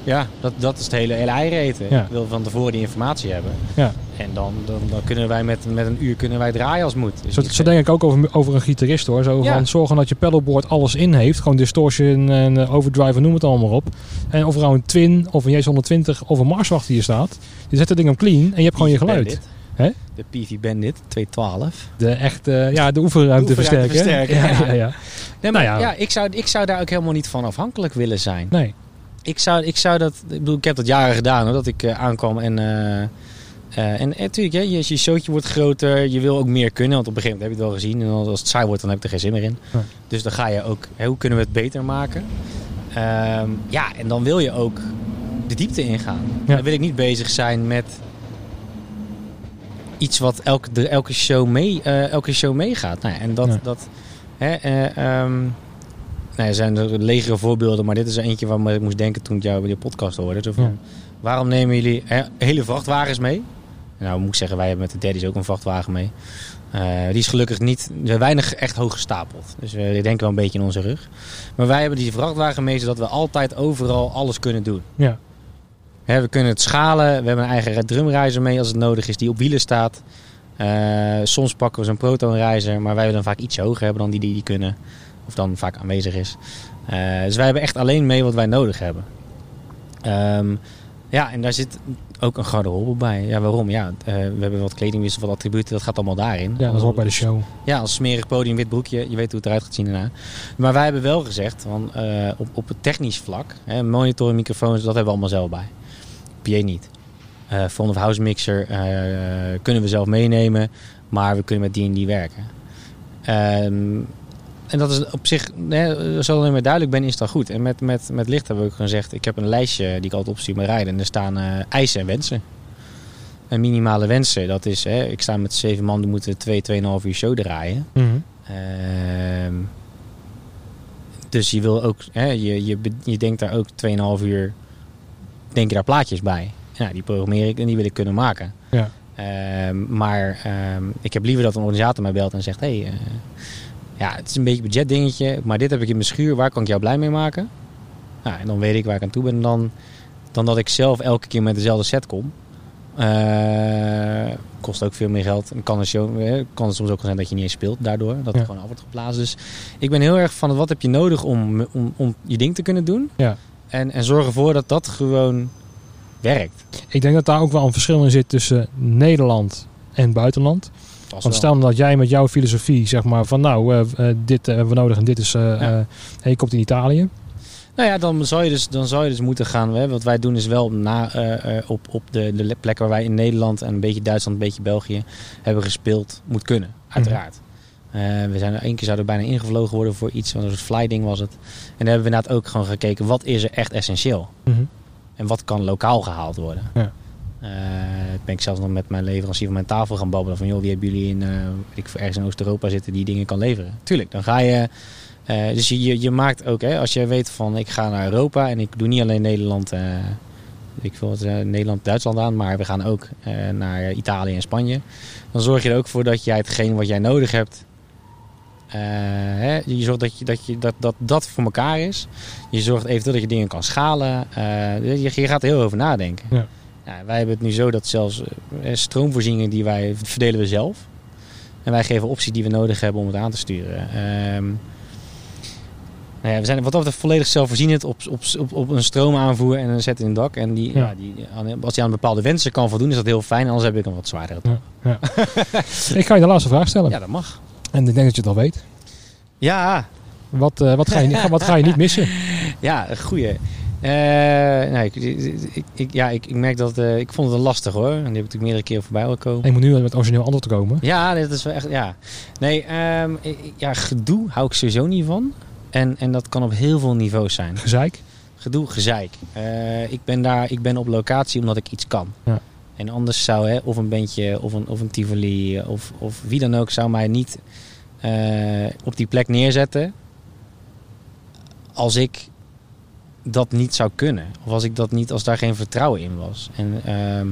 Ja, dat, dat is het hele, hele eieren. Ja. Ik wil van tevoren die informatie hebben. Ja. En dan, dan, dan kunnen wij met, met een uur kunnen wij draaien als moet. Dus Zo, zo denk ik ook over, over een gitarist hoor. Zo Ja. van zorgen dat je pedalboard alles in heeft. Gewoon distortion en eh, overdrive noem het allemaal op. En of er nou een Twin of een J120 of een Marshall achter je staat. Je zet het ding op clean en je hebt gewoon je geluid. Hè? De PV Bandit 212. De echte, ja, de oefenruimte De oefenruimte versterken. versterken, Ja, ja. ja, ja. Nee, maar Nou ja. ja, ik, zou, ik zou daar ook helemaal niet van afhankelijk willen zijn. Nee, Ik zou, ik zou dat, ik bedoel, ik heb dat jaren gedaan hoor, dat ik eh, aankwam en, eh, eh, en, natuurlijk, hè, je, je showtje wordt groter, je wil ook meer kunnen, want op een gegeven moment heb je het wel gezien en als het saai wordt, dan heb ik er geen zin meer in. Dus dan ga je ook, hè, hoe kunnen we het beter maken? Ehm, ja, en dan wil je ook de diepte ingaan. Ja. Dan wil ik niet bezig zijn met iets wat elke, de, elke, show mee, elke show meegaat. Nou, en dat, dat hè, eh, ehm, nou, er zijn er legere voorbeelden, maar dit is er eentje waar ik moest denken toen ik jou bij die podcast hoorde. Zo van, Ja. Waarom nemen jullie hele vrachtwagens mee? Nou, moet ik zeggen, wij hebben met de Daddies ook een vrachtwagen mee. Eh, die is gelukkig niet, weinig echt hoog gestapeld. Dus we denken wel een beetje in onze rug. Maar wij hebben die vrachtwagen mee, zodat we altijd overal alles kunnen doen. ja. Hè, we kunnen het schalen. We hebben een eigen drumreizer mee als het nodig is, die op wielen staat. Eh, soms pakken we zo'n protonreizer, maar wij willen vaak iets hoger hebben dan die die, die kunnen. Of dan vaak aanwezig is. Eh, dus wij hebben echt alleen mee wat wij nodig hebben. Ehm, ja, en daar zit ook een garderobe bij. Ja, waarom? Ja, eh, we hebben wat kledingwissel, wat attributen. Dat gaat allemaal daarin. ja, dat hoort bij de show. Ja, als smerig podium, wit broekje. Je weet hoe het eruit gaat zien daarna. Maar wij hebben wel gezegd, van, eh, op, op het technisch vlak, hè, monitor, microfoons, dat hebben we allemaal zelf bij. PA niet. Eh Front of House Mixer kunnen we zelf meenemen, maar we kunnen met die en die werken. Ehm, en dat is op zich, hè, zolang ik maar duidelijk ben, is dat goed. En met, met, met licht hebben we ook gezegd, ik heb een lijstje die ik altijd opstuur met rijden. En er staan eh, eisen en wensen. En minimale wensen, dat is, hè, ik sta met zeven man, die moeten twee, tweeënhalf uur show draaien. Mhm. Ehm, dus je wil ook, hè, je, je, je denkt daar ook 2,5 uur denk je daar plaatjes bij. Ja, die programmeer ik en die wil ik kunnen maken. Ja. Ehm, maar ehm, ik heb liever dat een organisator mij belt en zegt: hey, eh, ja, het is een beetje een budget dingetje, maar dit heb ik in mijn schuur, waar kan ik jou blij mee maken? Nou, en dan weet ik waar ik aan toe ben. Dan, dan dat ik zelf elke keer met dezelfde set kom. Eh, kost ook veel meer geld. En kan, show, eh, kan het soms ook zijn dat je niet eens speelt daardoor. Dat Ja. het gewoon af wordt geblazen. Dus ik ben heel erg van wat heb je nodig om, om, om je ding te kunnen doen. Ja. En, en zorg ervoor dat dat gewoon werkt. Ik denk dat daar ook wel een verschil in zit tussen Nederland en buitenland. Vast Want wel. stel dat jij met jouw filosofie zeg maar van nou, eh, eh, dit eh, hebben we nodig en dit is, Ja. je komt in Italië. Nou ja, dan zou je dus, dan zou je dus moeten gaan. Hè, wat wij doen is wel na, op, op de, de plekken waar wij in Nederland en een beetje Duitsland, een beetje België hebben gespeeld, moet kunnen. Uiteraard. Eh, we zijn er één keer zouden bijna ingevlogen worden voor iets, want een soort flyding was het. En daar hebben we inderdaad ook gewoon gekeken, wat is er echt essentieel? Mhm. En wat kan lokaal gehaald worden? Ja. Eh, ben ik zelfs nog met mijn leverancier van mijn tafel gaan babbelen. Van joh, wie hebben jullie in, eh, ik ergens in Oost-Europa zitten die dingen kan leveren? Tuurlijk, dan ga je... eh, dus je, je, maakt ook, hè, als je weet van ik ga naar Europa en ik doe niet alleen Nederland, ik wat, eh, Nederland, Duitsland aan, maar we gaan ook naar Italië en Spanje. Dan zorg je er ook voor dat jij hetgeen wat jij nodig hebt, hè, je zorgt dat, je, dat, dat, dat dat voor elkaar is. Je zorgt eventueel dat je dingen kan schalen. Je, je gaat er heel over nadenken. Ja. Ja, wij hebben het nu zo dat zelfs eh, stroomvoorzieningen die wij verdelen we zelf. En wij geven opties die we nodig hebben om het aan te sturen. Ehm, nou ja, we zijn wat dat volledig zelfvoorzienend op, op, op, op een stroomaanvoer en een zet in het dak. En die, Ja. ja. die, als die aan bepaalde wensen kan voldoen, is dat heel fijn. Anders heb ik een wat zwaardere. Ja. Ik ga je de laatste vraag stellen. Ja, dat mag. En ik denk dat je het al weet. Ja, Wat, eh, wat, ga, je, niet- wat ga je niet missen? Ja, een goeie. Eh, nee, ik, ik, ik- ja, ik, ik merk dat... eh, ik vond het lastig hoor. En die heb ik natuurlijk meerdere keren voorbij al komen. Ik moet nu met origineel antwoord komen. Ja, dit is wel echt... Ja. Nee, ehm, ik- ja, gedoe hou ik sowieso niet van. En, en dat kan op heel veel niveaus zijn. Gezeik. Gedoe, gezeik. Eh, ik, ben daar, ik ben op locatie omdat ik iets kan. Ja. En anders zou hè, of een bandje of een, of een Tivoli of, of wie dan ook zou mij niet op die plek neerzetten als ik dat niet zou kunnen. Of als ik dat niet, als daar geen vertrouwen in was. En, ehm,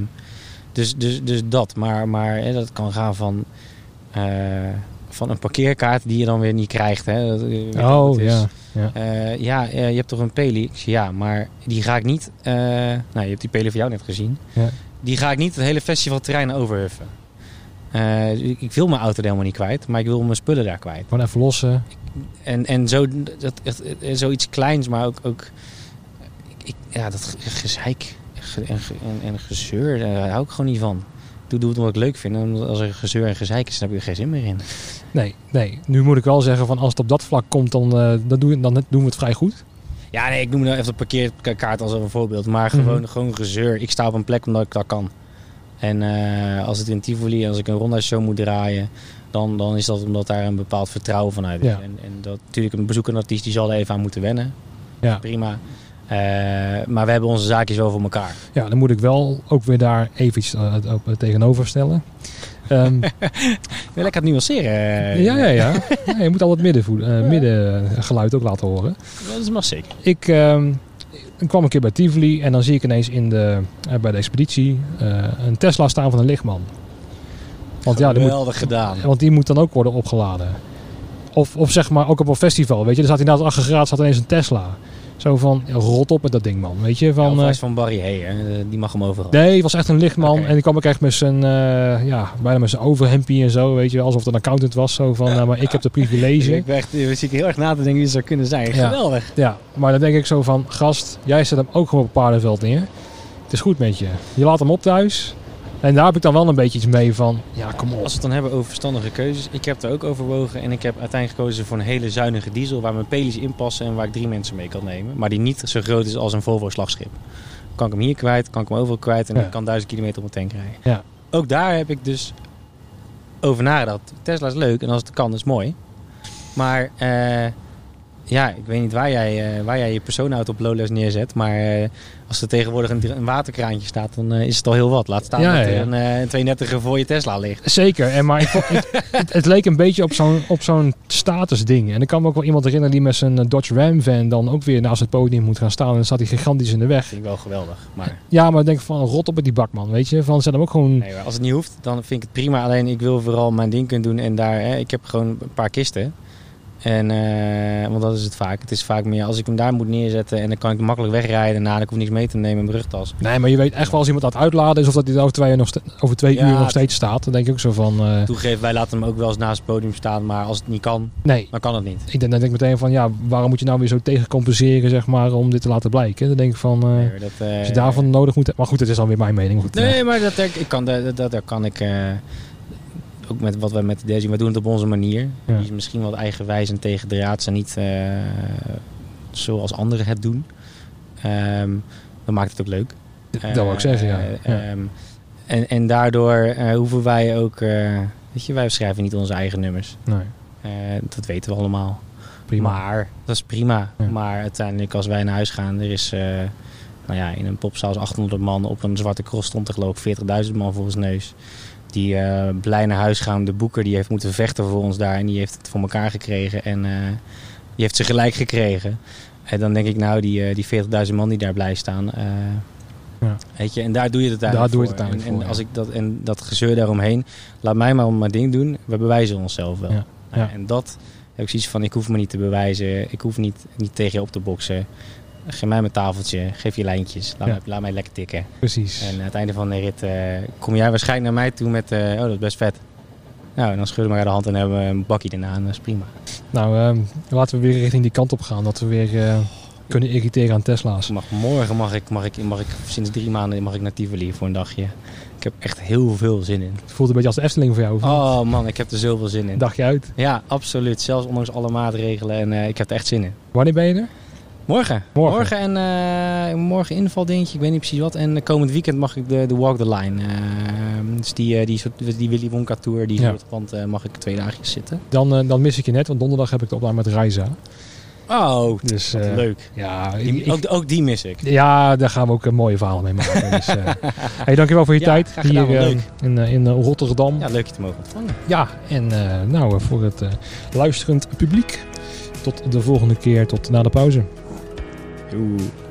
dus, dus, dus dat. Maar, maar hè, dat kan gaan van, eh, van een parkeerkaart die je dan weer niet krijgt. Hè. Dat, hoe Oh ja. ja. Eh, ja, eh, je hebt toch een Peli? Ik zeg, ja, maar die ga ik niet... eh, nou, je hebt die Peli van jou net gezien. Ja. Die ga ik niet het hele festivalterrein overhuffen. Eh, ik, ik wil mijn auto helemaal niet kwijt, maar ik wil mijn spullen daar kwijt. Gewoon even lossen. En, en zo, dat, echt, eh, zoiets kleins, maar ook... ook ik, ja, dat ge- gezeik ge- en, en, en gezeur, daar hou ik gewoon niet van. Doe, doe het omdat ik leuk vind. En als er gezeur en gezeik is, dan heb je er geen zin meer in. Nee, nee. Nu moet ik wel zeggen van als het op dat vlak komt, dan, eh, dan, doen, we, dan doen we het vrij goed. Ja, nee, ik noem nou even de parkeerkaart als een voorbeeld. Maar gewoon, Mhm. gewoon gezeur. Ik sta op een plek omdat ik dat kan. En eh, als het in Tivoli, als ik een ronda show moet draaien, dan, dan is dat omdat daar een bepaald vertrouwen vanuit is. Ja. En, en dat natuurlijk een bezoekende artiest die zal er even aan moeten wennen. Ja. Prima. Eh, maar we hebben onze zaakjes wel voor elkaar. Ja, dan moet ik wel ook weer daar even iets eh, op, eh, tegenover stellen. Wil je lekker het nuanceren? ja, ja, ja. Ja, je moet al het middengeluid ook laten horen. Dat zeker. Ik, ehm, ik kwam een keer bij Tivoli en dan zie ik ineens in de, bij de expeditie een Tesla staan van een lichtman. Want ja, die moet, gedaan. want die moet dan ook worden opgeladen. Of, of zeg maar ook op een festival, weet je. Er staat inderdaad achter graad staat ineens een Tesla. Zo van, ja, rot op met dat ding man, weet je. Van, ja, eh, van Barry Hey, hè? Eh, die mag hem overal. Nee, het was echt een lichtman. En die kwam ook echt met zijn, eh, ja, bijna met zijn overhempie en zo, weet je. Alsof het een accountant was. Zo van, nou, maar ik heb de privilege. Ik ben echt, ik zit heel erg na te denken wie het zou kunnen zijn. Ja. Geweldig. Ja, maar dan denk ik zo van, gast, jij zet hem ook gewoon op het paardenveld neer. Het is goed met je. Je laat hem op thuis. En daar heb ik dan wel een beetje iets mee van, ja, kom op. Als we het dan hebben over verstandige keuzes. Ik heb er ook overwogen en ik heb uiteindelijk gekozen voor een hele zuinige diesel waar mijn pelies in passen en waar ik drie mensen mee kan nemen. Maar die niet zo groot is als een Volvo slagschip. Kan ik hem hier kwijt, kan ik hem overal kwijt en Ja. ik kan duizend kilometer op mijn tank rijden. Ja. Ook daar heb ik dus over nagedacht. Tesla is leuk en als het kan is mooi. Maar eh, Ja, ik weet niet waar jij, uh, waar jij je persoonauto op Lowlands neerzet. Maar uh, als er tegenwoordig een, een waterkraantje staat, dan uh, is het al heel wat. Laat staan ja, dat er ja. een, een 32 voor je Tesla ligt. Zeker. En maar ik vond, het, het, het, leek een beetje op zo'n, op zo'n statusding. En ik kan me ook wel iemand herinneren die met zijn Dodge Ram van dan ook weer naast het podium moet gaan staan. En dan staat hij gigantisch in de weg. Dat vind ik wel geweldig. Maar... Ja, maar ik denk van rot op met die bakman, weet je. Van zet hem ook gewoon... Nee, als het niet hoeft, dan vind ik het prima. Alleen ik wil vooral mijn ding kunnen doen. En daar, hè, ik heb gewoon een paar kisten. En, uh, want dat is het vaak. Het is vaak meer als ik hem daar moet neerzetten en dan kan ik hem makkelijk wegrijden. Nou, ik hoef niks mee te nemen in mijn rugtas. Nee, maar je weet echt wel als iemand het uitladen is of dat hij over twee, nog over twee uur nog steeds staat. Dan denk ik ook zo van... Uh... Toegeef, wij laten hem ook wel eens naast het podium staan. Maar als het niet kan, nee. dan kan het niet. Ik denk, dan denk ik meteen van, ja, waarom moet je nou weer zo tegencompenseren, zeg maar, om dit te laten blijken? Dan denk ik van, uh, nee, dat, als je daarvan nodig moet... Maar goed, het is dan weer mijn mening. Goed, nee, maar dat, ik kan, dat, dat, daar kan ik ook met wat we met de we doen het op onze manier. Die is misschien wat eigenwijs en tegendraads en niet uh, zoals anderen het doen. Um, dan maakt het ook leuk. Dat wil ik zeggen, ja. Um, en, en daardoor uh, hoeven wij ook, uh, weet je, wij schrijven niet onze eigen nummers. Nee. dat weten we allemaal. Prima. Maar, dat is prima. Ja. Maar uiteindelijk als wij naar huis gaan, er is nou ja, in een popzaal 800 man. Op een zwarte cross stond er geloof ik 40.000 man voor ons neus die uh, blij naar huis gaan. De boeker die heeft moeten vechten voor ons daar en die heeft het voor elkaar gekregen en uh, die heeft ze gelijk gekregen. En dan denk ik nou, die, uh, die 40.000 man die daar blij staan. Ja. Weet je, en daar doe je het eigenlijk daar doe je het en, en, als ik dat, en dat gezeur daaromheen, laat mij maar mijn ding doen. We bewijzen onszelf wel. Ja. En dat heb ik zoiets van, ik hoef me niet te bewijzen. Ik hoef niet, niet tegen je op te boksen. Geef mij mijn tafeltje, geef je lijntjes. Laat, ja. mij, laat mij lekker tikken. Precies. En aan het einde van de rit uh, kom jij waarschijnlijk naar mij toe met... Uh, oh, dat is best vet. Nou, en dan schudden we maar de hand en hebben we een bakje erna. En dat is prima. Nou, uh, laten we weer richting die kant op gaan. Dat we weer uh, kunnen irriteren aan Tesla's. Mag, morgen mag ik, mag, ik, mag ik, sinds drie maanden mag ik naar Tivoli voor een dagje. Ik heb echt heel veel zin in. Het voelt een beetje als de Efteling voor jou. Oh man, ik heb er zoveel zin in. Dagje uit? Ja, absoluut. Zelfs ondanks alle maatregelen. En ik heb er echt zin in. Wanneer ben je er? Morgen. Morgen. Morgen en uh, morgen invaldingetje, ik weet niet precies wat. En komend weekend mag ik de, de Walk the Line. Uh, dus die, die, soort, die Willy Wonka Tour, die ja. soort uh, mag ik twee dagjes zitten. Dan, dan mis ik je net, want donderdag heb ik de opname met Reiza. Oh, dus, leuk. Ja, die, ik, ook, ook die mis ik. Ja, daar gaan we ook een mooie verhaal mee maken. dus, hey, dankjewel voor je ja, tijd hier gedaan, in, in Rotterdam. Ja, leuk je te mogen ontvangen. Ja, en nou, voor het luisterend publiek. Tot de volgende keer, tot na de pauze. Ooh.